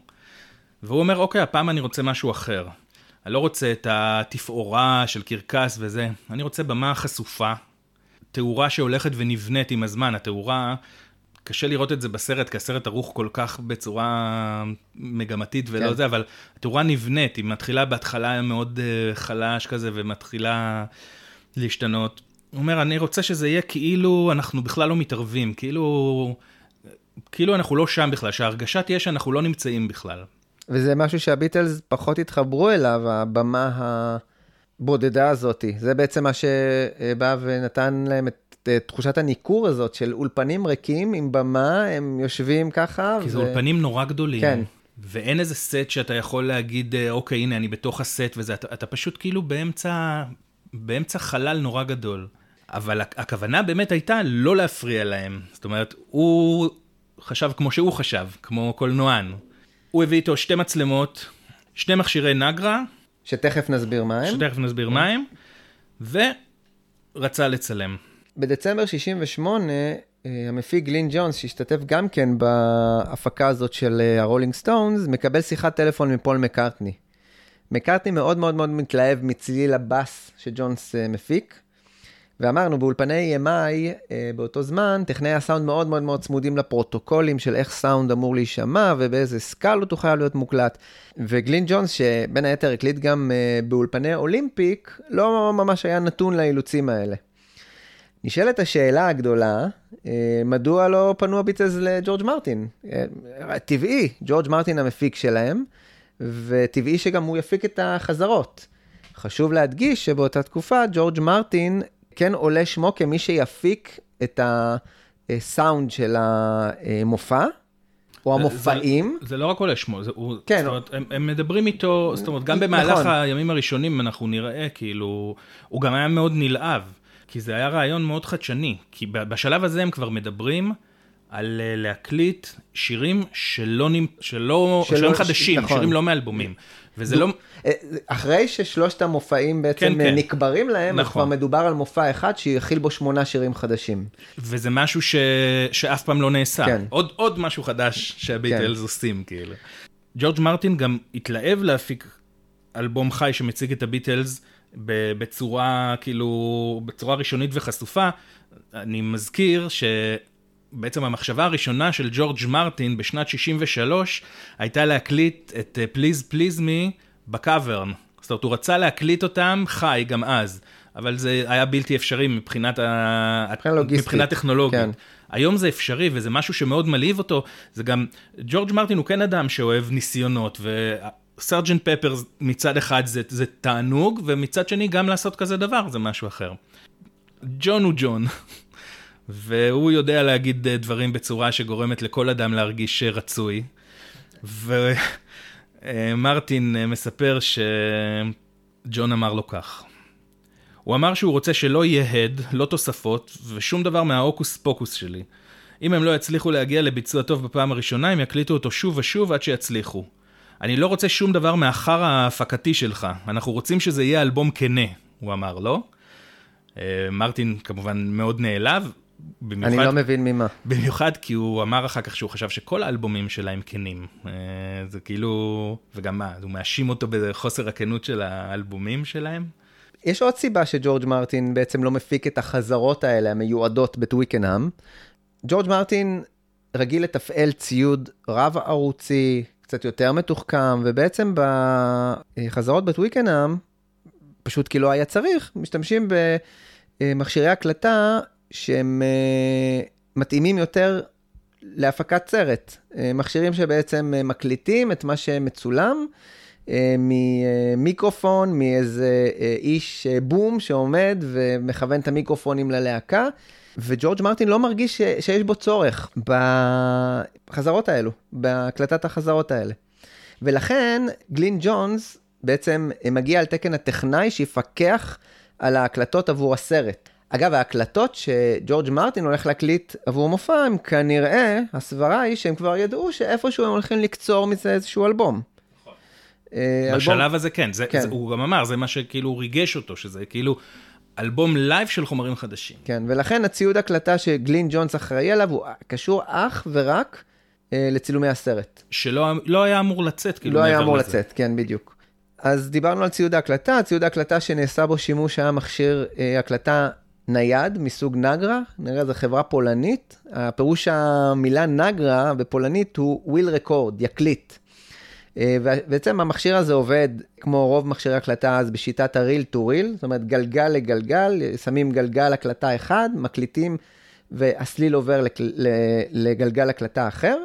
והוא אומר, אוקיי, הפעם אני רוצה משהו אחר. אני לא רוצה את התפאורה של קרקס וזה, אני רוצה במה חשופה, תאורה שהולכת ונבנית עם הזמן, התאורה, קשה לראות את זה בסרט, כי הסרט ערוך כל כך בצורה מגמתית ולא כן. זה, אבל התאורה נבנית, היא מתחילה בהתחלה מאוד אה, חלש כזה, ומתחילה להשתנות. הוא אומר, אני רוצה שזה יהיה כאילו אנחנו בכלל לא מתערבים, כאילו, כאילו אנחנו לא שם בכלל, שההרגשה תהיה שאנחנו לא נמצאים בכלל. וזה משהו שהביטלס פחות התחברו אליו, הבמה הבודדה הזאתי. זה בעצם מה שבא ונתן להם את תחושת הניכור הזאת של אולפנים ריקים עם במה, הם יושבים ככה. כי זה אולפנים נורא גדולים. כן. ואין איזה סט שאתה יכול להגיד, אה, אוקיי, הנה, אני בתוך הסט וזה, אתה, אתה פשוט כאילו באמצע, באמצע חלל נורא גדול. אבל הכ- הכוונה באמת הייתה לא להפריע להם. זאת אומרת, הוא חשב כמו שהוא חשב, כמו קולנוען. הוא הביא איתו שתי מצלמות, שני מכשירי נגרה, שתכף נסביר מה הם. שתכף נסביר מה הם, ורצה לצלם. בדצמבר 68, אה, המפיק גלין ג'ונס, שהשתתף גם כן בהפקה הזאת של אה, ה Rolling Stones, מקבל שיחת טלפון מפול מקארטני. מקארטני מאוד מאוד מאוד מתלהב מצליל הבאס שג'ונס אה, מפיק, ואמרנו, באולפני EMI באותו זמן, טכנאי הסאונד מאוד מאוד מאוד צמודים לפרוטוקולים של איך סאונד אמור להישמע ובאיזה סקאלות הוא חייב להיות מוקלט. וגלין ג'ונס, שבין היתר הקליט גם באולפני אולימפיק, לא ממש היה נתון לאילוצים האלה. נשאלת השאלה הגדולה, אה, מדוע לא פנו הביטלס לג'ורג' מרטין? אה, טבעי, ג'ורג' מרטין המפיק שלהם, וטבעי שגם הוא יפיק את החזרות. חשוב להדגיש שבאותה תקופה ג'ורג' מרטין כן עולה שמו כמי שיפיק את הסאונד של המופע, או המופעים. זה, זה לא רק עולה שמו, זה, הוא, כן. זאת אומרת, הם, הם מדברים איתו, זאת אומרת, גם במהלך נכון. הימים הראשונים אנחנו נראה, כאילו, הוא גם היה מאוד נלהב, כי זה היה רעיון מאוד חדשני, כי בשלב הזה הם כבר מדברים על אה, להקליט שירים שלא, נמ- שלא, שלא- שירים חדשים, נכון. שירים לא מאלבומים, וזה לא... אה, אחרי ששלושת המופעים בעצם כן, כן. נקברים להם, אז נכון. כבר מדובר על מופע אחד שיכיל בו שמונה שירים חדשים. וזה משהו ש... שאף פעם לא נעשה. כן. עוד, עוד משהו חדש שהביטלס כן. עושים, כאילו. ג'ורג' מרטין גם התלהב להפיק אלבום חי שמציג את הביטלס בצורה, כאילו, בצורה ראשונית וחשופה. אני מזכיר שבעצם המחשבה הראשונה של ג'ורג' מרטין בשנת 63 הייתה להקליט את Please Please Me בקאברן. זאת אומרת, הוא רצה להקליט אותם חי גם אז, אבל זה היה בלתי אפשרי מבחינת, ה... מבחינה טכנולוגית. כן. היום זה אפשרי וזה משהו שמאוד מלהיב אותו, זה גם, ג'ורג' מרטין הוא כן אדם שאוהב ניסיונות, וסרג'נט פפר מצד אחד זה, זה תענוג, ומצד שני גם לעשות כזה דבר זה משהו אחר. ג'ון הוא ג'ון, והוא יודע להגיד אה, דברים בצורה שגורמת לכל אדם להרגיש אה, רצוי. ומרטין אה, מספר שג'ון אמר לו כך. הוא אמר שהוא רוצה שלא יהיה הד, לא תוספות, ושום דבר מההוקוס פוקוס שלי. אם הם לא יצליחו להגיע לביצוע טוב בפעם הראשונה, הם יקליטו אותו שוב ושוב עד שיצליחו. אני לא רוצה שום דבר מהחרא ההפקתי שלך, אנחנו רוצים שזה יהיה אלבום כנה, הוא אמר לו. אה, מרטין כמובן מאוד נעלב, במיוחד, אני לא מבין ממה. במיוחד כי הוא אמר אחר כך שהוא חשב שכל האלבומים שלהם כנים. אה, זה כאילו, וגם מה, הוא מאשים אותו בחוסר הכנות של האלבומים שלהם? יש עוד סיבה שג'ורג' מרטין בעצם לא מפיק את החזרות האלה המיועדות בטוויקנהאם. ג'ורג' מרטין רגיל לתפעל ציוד רב ערוצי, קצת יותר מתוחכם, ובעצם בחזרות בטוויקנהאם, פשוט כי לא היה צריך, משתמשים במכשירי הקלטה שהם אה, מתאימים יותר להפקת סרט. אה, מכשירים שבעצם אה, מקליטים את מה שמצולם. ממיקרופון, מאיזה איש בום שעומד ומכוון את המיקרופונים ללהקה, וג'ורג' מרטין לא מרגיש ש- שיש בו צורך בחזרות האלו, בהקלטת החזרות האלה. ולכן גלין ג'ונס בעצם מגיע על תקן הטכנאי שיפקח על ההקלטות עבור הסרט. אגב, ההקלטות שג'ורג' מרטין הולך להקליט עבור מופע, הם כנראה, הסברה היא שהם כבר ידעו שאיפשהו הם הולכים לקצור מזה איזשהו אלבום. אה, אלבום- בשלב הזה כן, זה, כן. זה, הוא גם אמר, זה מה שכאילו ריגש אותו, שזה כאילו אלבום לייב של חומרים חדשים. כן, ולכן הציוד הקלטה שגלין ג'ונס אחראי עליו הוא קשור אך ורק אה, לצילומי הסרט. שלא לא היה אמור לצאת, כאילו, לא היה אמור לזה. לצאת, כן, בדיוק. אז דיברנו על ציוד ההקלטה, ציוד ההקלטה שנעשה בו שימוש היה מכשיר אה, הקלטה נייד מסוג נגרה, נגרה זו חברה פולנית, הפירוש המילה נגרה בפולנית הוא will record, יקליט. אה, ובעצם המכשיר הזה עובד כמו רוב מכשירי הקלטה אז בשיטת ה reel to reel, זאת אומרת גלגל לגלגל, שמים גלגל הקלטה אחד, מקליטים והסליל עובר לגלגל הקלטה אחר.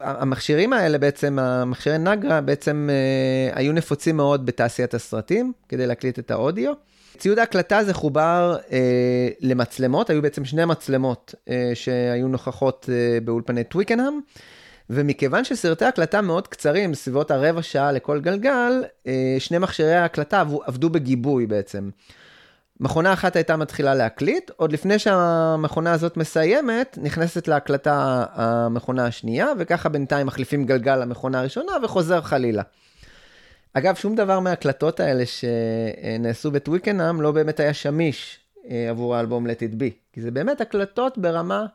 המכשירים האלה בעצם, המכשירי נגרה בעצם אה, היו נפוצים מאוד בתעשיית הסרטים, כדי להקליט את האודיו. ציוד ההקלטה הזה חובר אה, למצלמות, היו בעצם שני מצלמות אה, שהיו נוכחות אה, באולפני טוויקנהאם, ומכיוון שסרטי הקלטה מאוד קצרים, סביבות הרבע שעה לכל גלגל, אה, שני מכשירי ההקלטה עבדו, בגיבוי בעצם. מכונה אחת הייתה מתחילה להקליט, עוד לפני שהמכונה הזאת מסיימת, נכנסת להקלטה המכונה השנייה, וככה בינתיים מחליפים גלגל למכונה הראשונה וחוזר חלילה. אגב, שום דבר מההקלטות האלה שנעשו בטוויקנאם לא באמת היה שמיש אה, עבור האלבום Let It Be, כי זה באמת הקלטות ברמה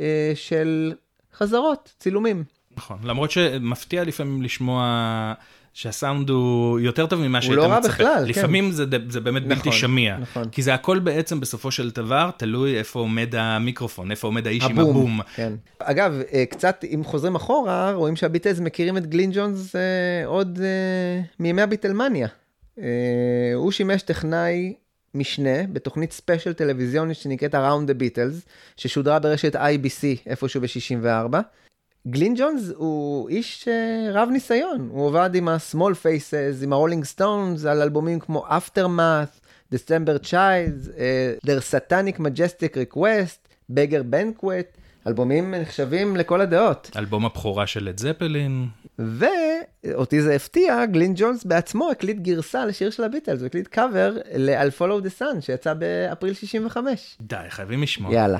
אה, של חזרות, צילומים. נכון, למרות שמפתיע לפעמים לשמוע שהסאונד הוא יותר טוב ממה הוא שהיית לא רע מצפה. בכלל, כן. לפעמים זה, זה באמת בלתי נכון, שמיע. נכון. כי זה הכל בעצם בסופו של דבר תלוי איפה עומד המיקרופון, איפה עומד האיש עם הבום. הבום. כן. אגב, אה, קצת, אם חוזרים אחורה, רואים שהביטלס מכירים את גלין ג'ונס אה, עוד אה, מימי הביטלמניה. אה, הוא שימש טכנאי משנה בתוכנית ספיישל טלוויזיונית שנקראת Around the Beatles, ששודרה ברשת IBC איפשהו ב-64. גלין ג'ונס הוא איש אה, רב ניסיון, הוא עבד עם ה-small faces, עם ה-rolling stones, על אלבומים כמו Aftermath, December Child, אה, Their Satanic Majestic Request, Beggar Banquet, אלבומים נחשבים לכל הדעות. אלבום הבכורה של לד זפלין. ואותי זה הפתיע, גלין ג'ונס בעצמו הקליט גרסה לשיר של הביטלס, הוא הקליט קאבר ל-I'll Follow the Sun שיצא באפריל 65. די, חייבים לשמוע. יאללה.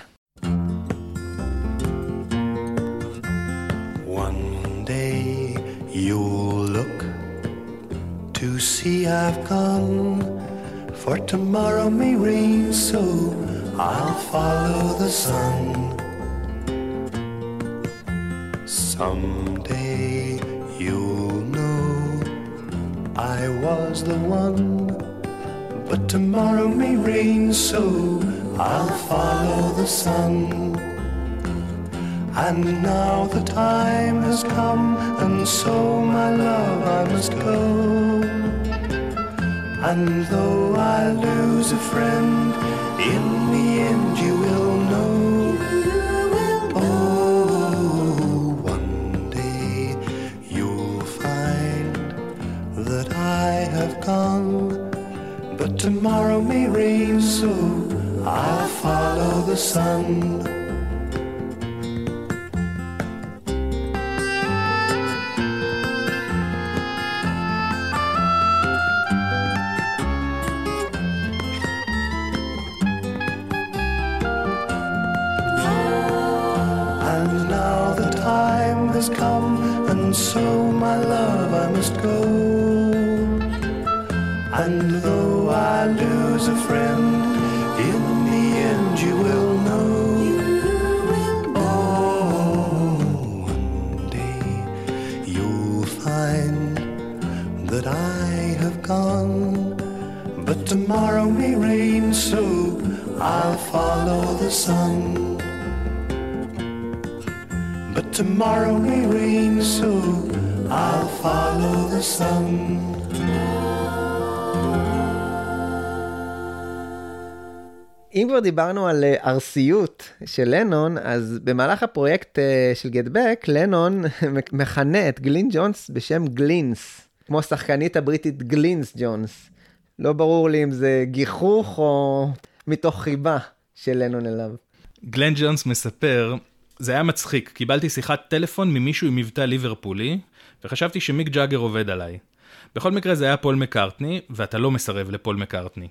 You'll look to see I've gone, for tomorrow may rain, so I'll follow the sun. Someday you'll know I was the one, but tomorrow may rain, so I'll follow the sun. And now the time has come, and so, my love, I must go. And though I lose a friend, in the end you will know. Oh, one day you'll find that I have gone, but tomorrow may rain, so I'll follow the sun. אם כבר דיברנו על אה, ארסיות של לנון, אז במהלך הפרויקט אה, של Get Back, לנון מכנה את גלין ג'ונס בשם גלינס, כמו השחקנית הבריטית גלינס ג'ונס. לא ברור לי אם זה גיחוך או מתוך חיבה של לנון אליו. גלן ג'ונס מספר, זה היה מצחיק, קיבלתי שיחת טלפון ממישהו עם מבטא ליברפולי, וחשבתי שמיק ג'אגר עובד עליי. בכל מקרה זה היה פול מקארטני, ואתה לא מסרב לפול מקארטני.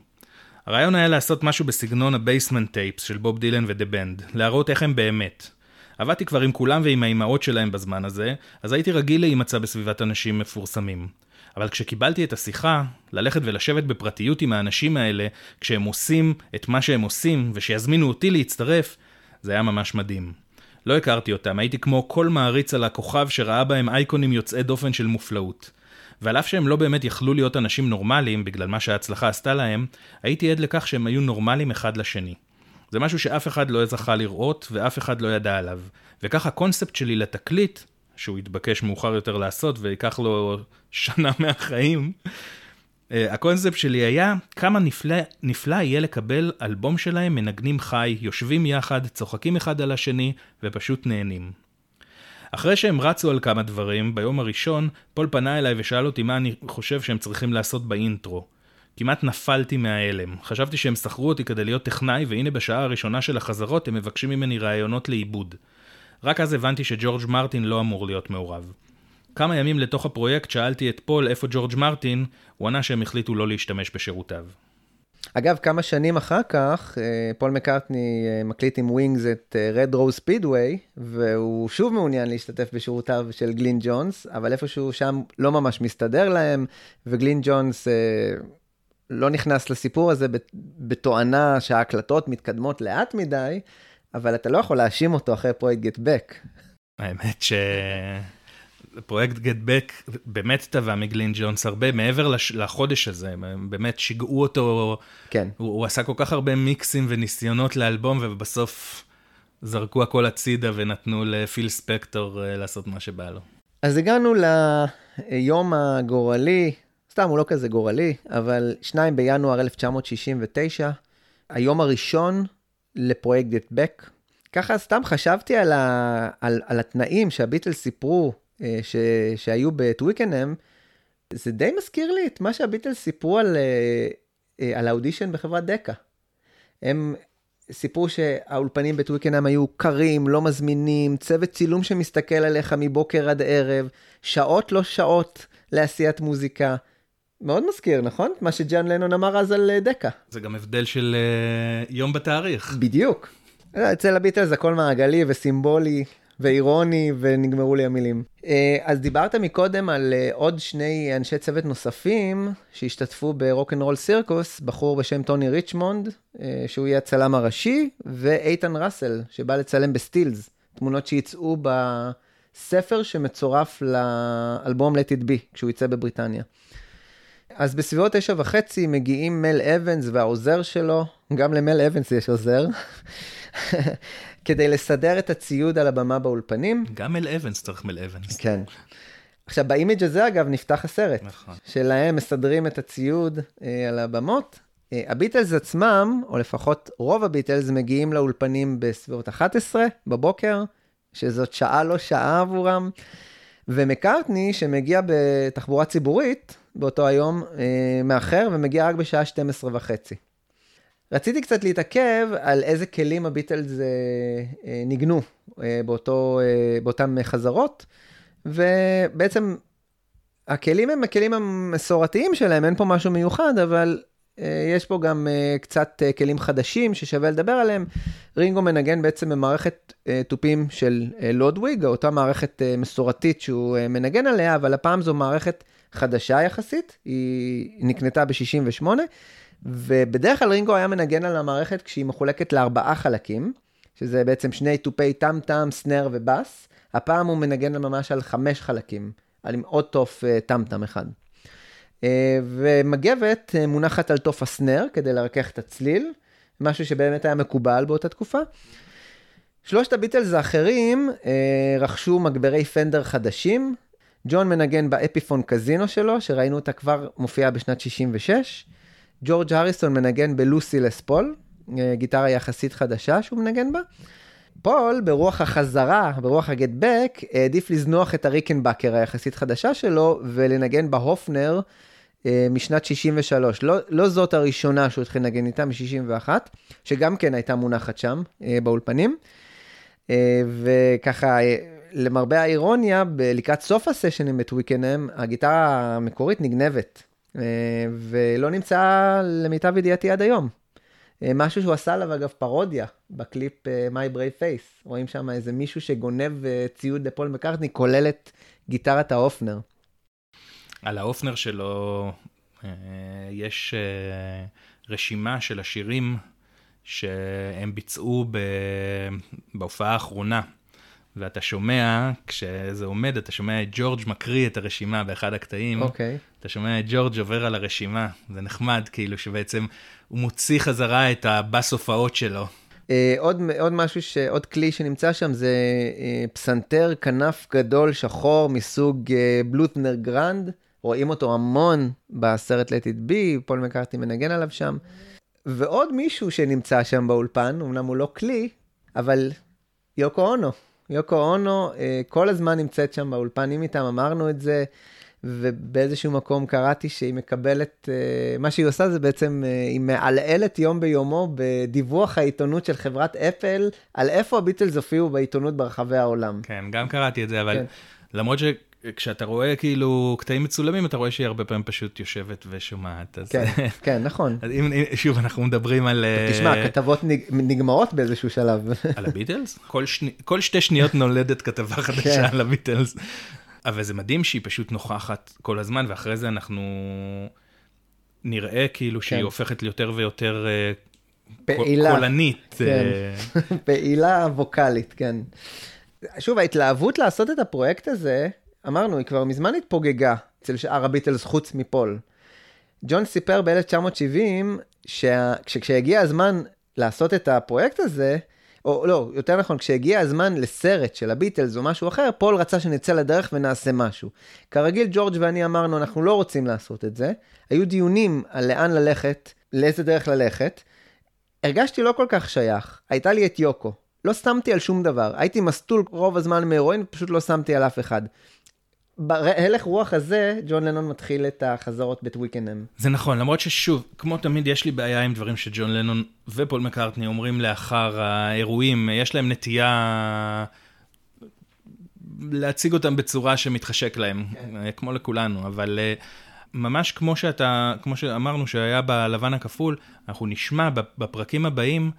הרעיון היה לעשות משהו בסגנון ה Basement Tapes של בוב דילן ודה בנד, להראות איך הם באמת. עבדתי כבר עם כולם ועם האימהות שלהם בזמן הזה, אז הייתי רגיל להימצא בסביבת אנשים מפורסמים. אבל כשקיבלתי את השיחה, ללכת ולשבת בפרטיות עם האנשים האלה, כשהם עושים את מה שהם עושים, ושיזמינו אותי להצטרף, זה היה ממש מדהים. לא הכרתי אותם, הייתי כמו כל מעריץ על הכוכב שראה בהם אייקונים יוצאי דופן של מופלאות. ועל אף שהם לא באמת יכלו להיות אנשים נורמליים, בגלל מה שההצלחה עשתה להם, הייתי עד לכך שהם היו נורמליים אחד לשני. זה משהו שאף אחד לא זכה לראות, ואף אחד לא ידע עליו. וכך הקונספט שלי לתקליט, שהוא יתבקש מאוחר יותר לעשות וייקח לו שנה מהחיים, אה, הקונספט שלי היה כמה נפלא, נפלא יהיה לקבל אלבום שלהם מנגנים חי, יושבים יחד, צוחקים אחד על השני ופשוט נהנים. אחרי שהם רצו על כמה דברים, ביום הראשון, פול פנה אליי ושאל אותי מה אני חושב שהם צריכים לעשות באינטרו. כמעט נפלתי מההלם. חשבתי שהם שכרו אותי כדי להיות טכנאי, והנה בשעה הראשונה של החזרות הם מבקשים ממני רעיונות לעיבוד. רק אז הבנתי שג'ורג' מרטין לא אמור להיות מעורב. כמה ימים לתוך הפרויקט שאלתי את פול איפה ג'ורג' מרטין, הוא ענה שהם החליטו לא להשתמש בשירותיו. אגב, כמה שנים אחר כך, אה, פול מקארטני אה, מקליט עם ווינגס את Red Rose Speedway, והוא שוב מעוניין להשתתף בשירותיו של גלין ג'ונס, אבל איפשהו שם לא ממש מסתדר להם, וגלין ג'ונס אה, לא נכנס לסיפור הזה בת- בתואנה שההקלטות מתקדמות לאט מדי, אבל אתה לא יכול להאשים אותו אחרי פרויקט גט בק. האמת ש... פרויקט גט בק באמת טבע מגלין ג'ונס הרבה מעבר לש... לחודש הזה, הם באמת שיגעו אותו, כן. הוא, הוא עשה כל כך הרבה מיקסים וניסיונות לאלבום ובסוף זרקו הכל הצידה ונתנו לפיל ספקטור אה, לעשות מה שבא לו. אז הגענו ליום הגורלי, סתם הוא לא כזה גורלי, אבל 2 בינואר 1969, היום הראשון לפרויקט גט בק. ככה סתם חשבתי על, ה, על, על התנאים שהביטלס סיפרו ש, שהיו בטוויקנאם, זה די מזכיר לי את מה שהביטלס סיפרו על, אה, אה, על האודישן בחברת דקה. הם סיפרו שהאולפנים בטוויקנאם היו קרים, לא מזמינים, צוות צילום שמסתכל עליך מבוקר עד ערב, שעות לא שעות לעשיית מוזיקה. מאוד מזכיר, נכון? מה שג'אן לנון אמר אז על אה, דקה. זה גם הבדל של אה, יום בתאריך. בדיוק. אה, אצל הביטלס הכל מעגלי וסימבולי ואירוני ונגמרו לי המילים. אה, אז דיברת מקודם על אה, עוד שני אנשי צוות נוספים שהשתתפו ברוקנרול סירקוס, בחור בשם טוני ריצ'מונד, אה, שהוא יהיה הצלם הראשי, ואיתן ראסל, שבא לצלם בסטילס, תמונות שיצאו בספר שמצורף לאלבום Let It Be, כשהוא יצא בבריטניה. אז בסביבות תשע וחצי מגיעים מל אבנס והעוזר שלו, גם למל אבנס יש עוזר, כדי לסדר את הציוד על הבמה באולפנים. גם מל אבנס צריך מל אבנס. כן. עכשיו, ב image הזה, אגב, נפתח הסרט. נכון. שלהם מסדרים את הציוד אה, על הבמות. אה, הביטלס עצמם, או לפחות רוב הביטלס, מגיעים לאולפנים בסביבות 11 בבוקר, שזאת שעה לא שעה עבורם. ומקארטני, שמגיע בתחבורה ציבורית באותו היום, אה, מאחר ומגיע רק בשעה 12 וחצי. רציתי קצת להתעכב על איזה כלים הביטלס אה, אה, ניגנו באותו, באותם חזרות, ובעצם הכלים הם הכלים המסורתיים שלהם, אין פה משהו מיוחד, אבל יש פה גם אה, קצת אה, כלים חדשים ששווה לדבר עליהם. רינגו מנגן בעצם במערכת אה, תופים של אה, לודוויג, אותה מערכת אה, מסורתית שהוא אה, מנגן עליה, אבל הפעם זו מערכת חדשה יחסית, היא נקנתה ב-68, ובדרך כלל רינגו היה מנגן על המערכת כשהיא מחולקת לארבעה חלקים, שזה בעצם שני תופי טם-טם, סנר ובאס. הפעם הוא מנגן ממש על חמש חלקים, על עם עוד תוף אה, טם-טם אחד. אה, ומגבת אה, מונחת על תוף הסנר כדי לרכך את הצליל, משהו שבאמת היה מקובל באותה תקופה. שלושת הביטלס האחרים אה, רכשו מגברי פנדר חדשים. ג'ון מנגן באפיפון קזינו שלו, שראינו אותה כבר מופיעה בשנת 66. ג'ורג' הריסון מנגן בלוסי לספול, גיטרה יחסית חדשה שהוא מנגן בה. פול, ברוח החזרה, ברוח הגט בק, העדיף לזנוח את הריקנבקר היחסית חדשה שלו ולנגן בהופנר משנת 63. לא, לא זאת הראשונה שהוא התחיל לנגן איתה, מ-61, שגם כן הייתה מונחת שם אה, באולפנים. אה, וככה, אה, למרבה האירוניה, לקראת סוף הסשנים בטוויקנאם, הגיטרה המקורית נגנבת, אה, ולא נמצאה למיטב ידיעתי עד היום. אה, משהו שהוא עשה עליו אגב פרודיה בקליפ אה, My Brave Face. רואים שם איזה מישהו שגונב אה, ציוד לפול מקארטני, כולל את גיטרת האופנר. על האופנר שלו אה, יש אה, רשימה של השירים שהם ביצעו ב... בהופעה האחרונה. ואתה שומע, כשזה עומד, אתה שומע את ג'ורג' מקריא את הרשימה באחד הקטעים. אוקיי. אתה שומע את ג'ורג' עובר על הרשימה, זה נחמד, כאילו שבעצם הוא מוציא חזרה את הבאס הופעות שלו. אה, עוד, עוד משהו, ש, עוד כלי שנמצא שם זה אה, פסנתר כנף גדול שחור מסוג בלוטנר grand. רואים אותו המון בסרט Let It Be, פול מקארטני מנגן עליו שם. ועוד מישהו שנמצא שם באולפן, אמנם הוא לא כלי, אבל יוקו אונו. יוקו אונו אה, כל הזמן נמצאת שם באולפנים איתם, אמרנו את זה, ובאיזשהו מקום קראתי שהיא מקבלת, אה, מה שהיא עושה זה בעצם, אה, היא מעלעלת יום ביומו בדיווח העיתונות של חברת אפל, על איפה הביטלס הופיעו בעיתונות ברחבי העולם. כן, גם קראתי את זה, אבל כן. למרות שכשאתה רואה כאילו קטעים מצולמים, אתה רואה שהיא הרבה פעמים פשוט יושבת ושומעת. אז, כן, כן, נכון. אז אם, שוב, אנחנו מדברים על... אה, תשמע, כתבות נג- נגמרות באיזשהו שלב. על הביטלס? כל, שני, כל שתי שניות נולדת כתבה חדשה כן. על הביטלס. אבל זה מדהים שהיא פשוט נוכחת כל הזמן, ואחרי זה אנחנו... נראה כאילו שהיא כן. הופכת ליותר ויותר אה, פעילה. קולנית. כן. אה, פעילה ווקאלית, כן. שוב, ההתלהבות לעשות את הפרויקט הזה, אמרנו, היא כבר מזמן התפוגגה אצל שאר הביטלס חוץ מפול. ג'ון סיפר ב-1970, שכשהגיע הזמן לעשות את הפרויקט הזה, או לא, יותר נכון, כשהגיע הזמן לסרט של הביטלס או משהו אחר, פול רצה שנצא לדרך ונעשה משהו. כרגיל, ג'ורג' ואני אמרנו, אנחנו לא רוצים לעשות את זה. היו דיונים על לאן ללכת, לאיזה דרך ללכת. הרגשתי לא כל כך שייך. הייתה לי את יוקו. לא שמתי על שום דבר. הייתי מסטול רוב הזמן מהרואין, פשוט לא שמתי על אף אחד. בהלך רוח הזה, ג'ון לנון מתחיל את החזרות בטוויקנאם. זה נכון, למרות ששוב, כמו תמיד, יש לי בעיה עם דברים שג'ון לנון ופול מקארטני אומרים לאחר האירועים, יש להם נטייה להציג אותם בצורה שמתחשק להם, כן. כמו לכולנו, אבל אה, ממש כמו שאתה, כמו שאמרנו שהיה בלבן הכפול, אנחנו נשמע בפרקים הבאים,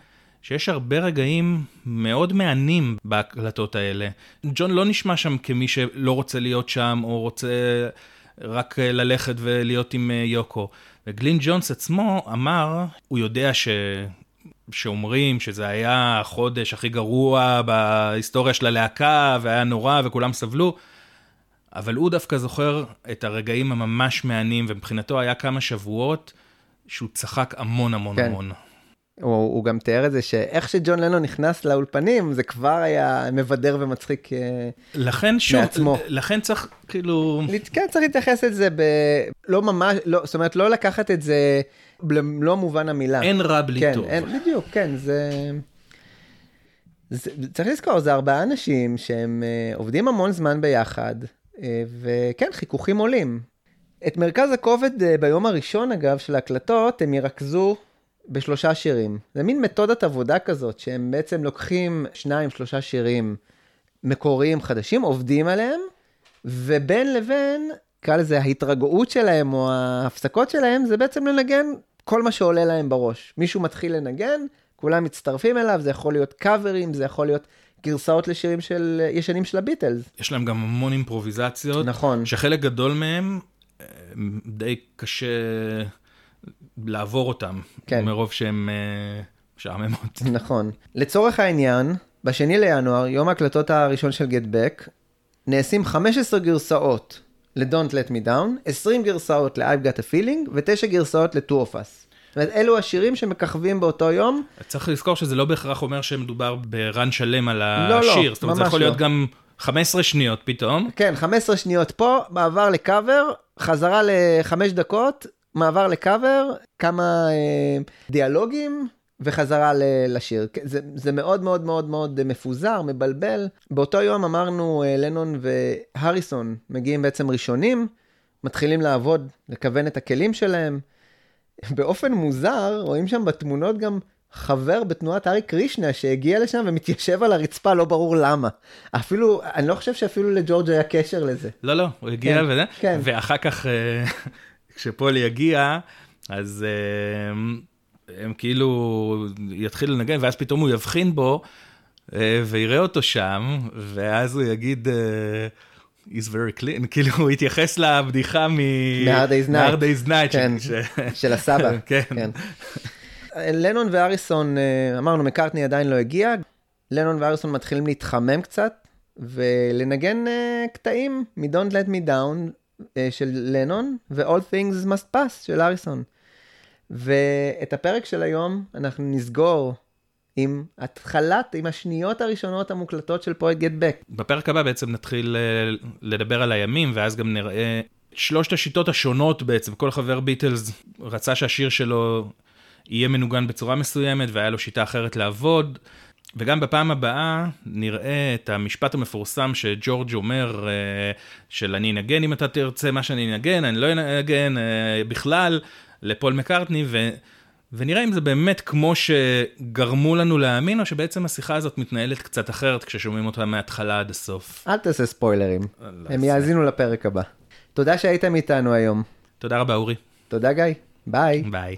שיש הרבה רגעים מאוד מהנים בהקלטות האלה. ג'ון לא נשמע שם כמי שלא רוצה להיות שם, או רוצה רק ללכת ולהיות עם אה, יוקו. וגלין ג'ונס עצמו אמר, הוא יודע ש... שאומרים שזה היה החודש הכי גרוע בהיסטוריה של הלהקה, והיה נורא וכולם סבלו, אבל הוא דווקא זוכר את הרגעים הממש מהנים, ומבחינתו היה כמה שבועות שהוא צחק המון המון כן. המון. הוא, הוא גם תיאר את זה שאיך שג'ון לנון נכנס לאולפנים, זה כבר היה מבדר ומצחיק. אה, לכן שוב, מעצמו. לכן צריך כאילו, כן, צריך להתייחס את זה ב... לא ממש, לא, זאת אומרת, לא לקחת את זה במלוא מובן המילה. אין רע בלי כן, טוב. אין, בדיוק, כן, זה... זה... צריך לזכור, זה ארבעה אנשים שהם אה, עובדים המון זמן ביחד, אה, וכן, חיכוכים עולים. את מרכז הכובד אה, ביום הראשון, אגב, של ההקלטות, הם ירכזו בשלושה שירים. זה מין מתודת עבודה כזאת, שהם בעצם לוקחים שניים, שלושה שירים מקוריים חדשים, עובדים עליהם, ובין לבין, נקרא לזה ההתרגעות שלהם או ההפסקות שלהם, זה בעצם לנגן כל מה שעולה להם בראש. מישהו מתחיל לנגן, כולם מצטרפים אליו, זה יכול להיות קאברים, זה יכול להיות גרסאות לשירים של ישנים של הביטלס. יש להם גם המון אימפרוביזציות, נכון. שחלק גדול מהם אה, די קשה לעבור אותם, כן. מרוב שהם אה, משעממות. נכון. לצורך העניין, בשני לינואר, יום ההקלטות הראשון של Get Back, נעשים 15 גרסאות ל-Don't Let Me Down, 20 גרסאות ל-I've Got a Feeling ו-9 גרסאות ל-Two of Us. זאת אומרת, אלו השירים שמככבים באותו יום. צריך לזכור שזה לא בהכרח אומר שמדובר ברן שלם על לא, השיר, זאת אומרת, זה יכול לא. להיות גם 15 שניות פתאום. כן, 15 שניות פה, מעבר לקאבר, חזרה לחמש דקות, מעבר לקאבר, כמה אה, דיאלוגים. וחזרה ל- לשיר. זה, זה מאוד מאוד מאוד מאוד מפוזר, מבלבל. באותו יום אמרנו, אה, לנון והריסון מגיעים בעצם ראשונים, מתחילים לעבוד, לכוון את הכלים שלהם. באופן מוזר, רואים שם בתמונות גם חבר בתנועת ארי קרישנה שהגיע לשם ומתיישב על הרצפה, לא ברור למה. אפילו, אני לא חושב שאפילו לג'ורג' היה קשר לזה. לא, לא, הוא הגיע כן, וזה, כן. ואחר כך, אה, כשפול יגיע, אז אה, הם כאילו יתחילו לנגן, ואז פתאום הוא יבחין בו, אה, ויראה אותו שם, ואז הוא יגיד... אה, He's very clean, כאילו הוא התייחס לבדיחה מ... מ-Hard Day's Night. Day's Night, כן, ש- של הסבא. כן. לנון ואריסון, אמרנו, מקארטני עדיין לא הגיע, לנון ואריסון מתחילים להתחמם קצת, ולנגן קטעים מ-Don't Let Me Down של לנון, ו-All Things Must Pass של אריסון. ואת הפרק של היום אנחנו נסגור עם התחלת, עם השניות הראשונות המוקלטות של פרויקט Get Back. בפרק הבא בעצם נתחיל אה, לדבר על הימים, ואז גם נראה שלושת השיטות השונות בעצם. כל חבר ביטלס רצה שהשיר שלו יהיה מנוגן בצורה מסוימת, והיה לו שיטה אחרת לעבוד. וגם בפעם הבאה נראה את המשפט המפורסם שג'ורג' אומר, אה, של אני אנגן אם אתה תרצה מה שאני אנגן, אני לא אנגן אה, בכלל, לפול מקארטני, ו... ונראה אם זה באמת כמו שגרמו לנו להאמין, או שבעצם השיחה הזאת מתנהלת קצת אחרת כששומעים אותה מההתחלה עד הסוף. אל תעשה ספוילרים, לא הם אעשה. יאזינו לפרק הבא. תודה שהייתם איתנו היום. תודה רבה, אורי. תודה גיא, ביי. ביי.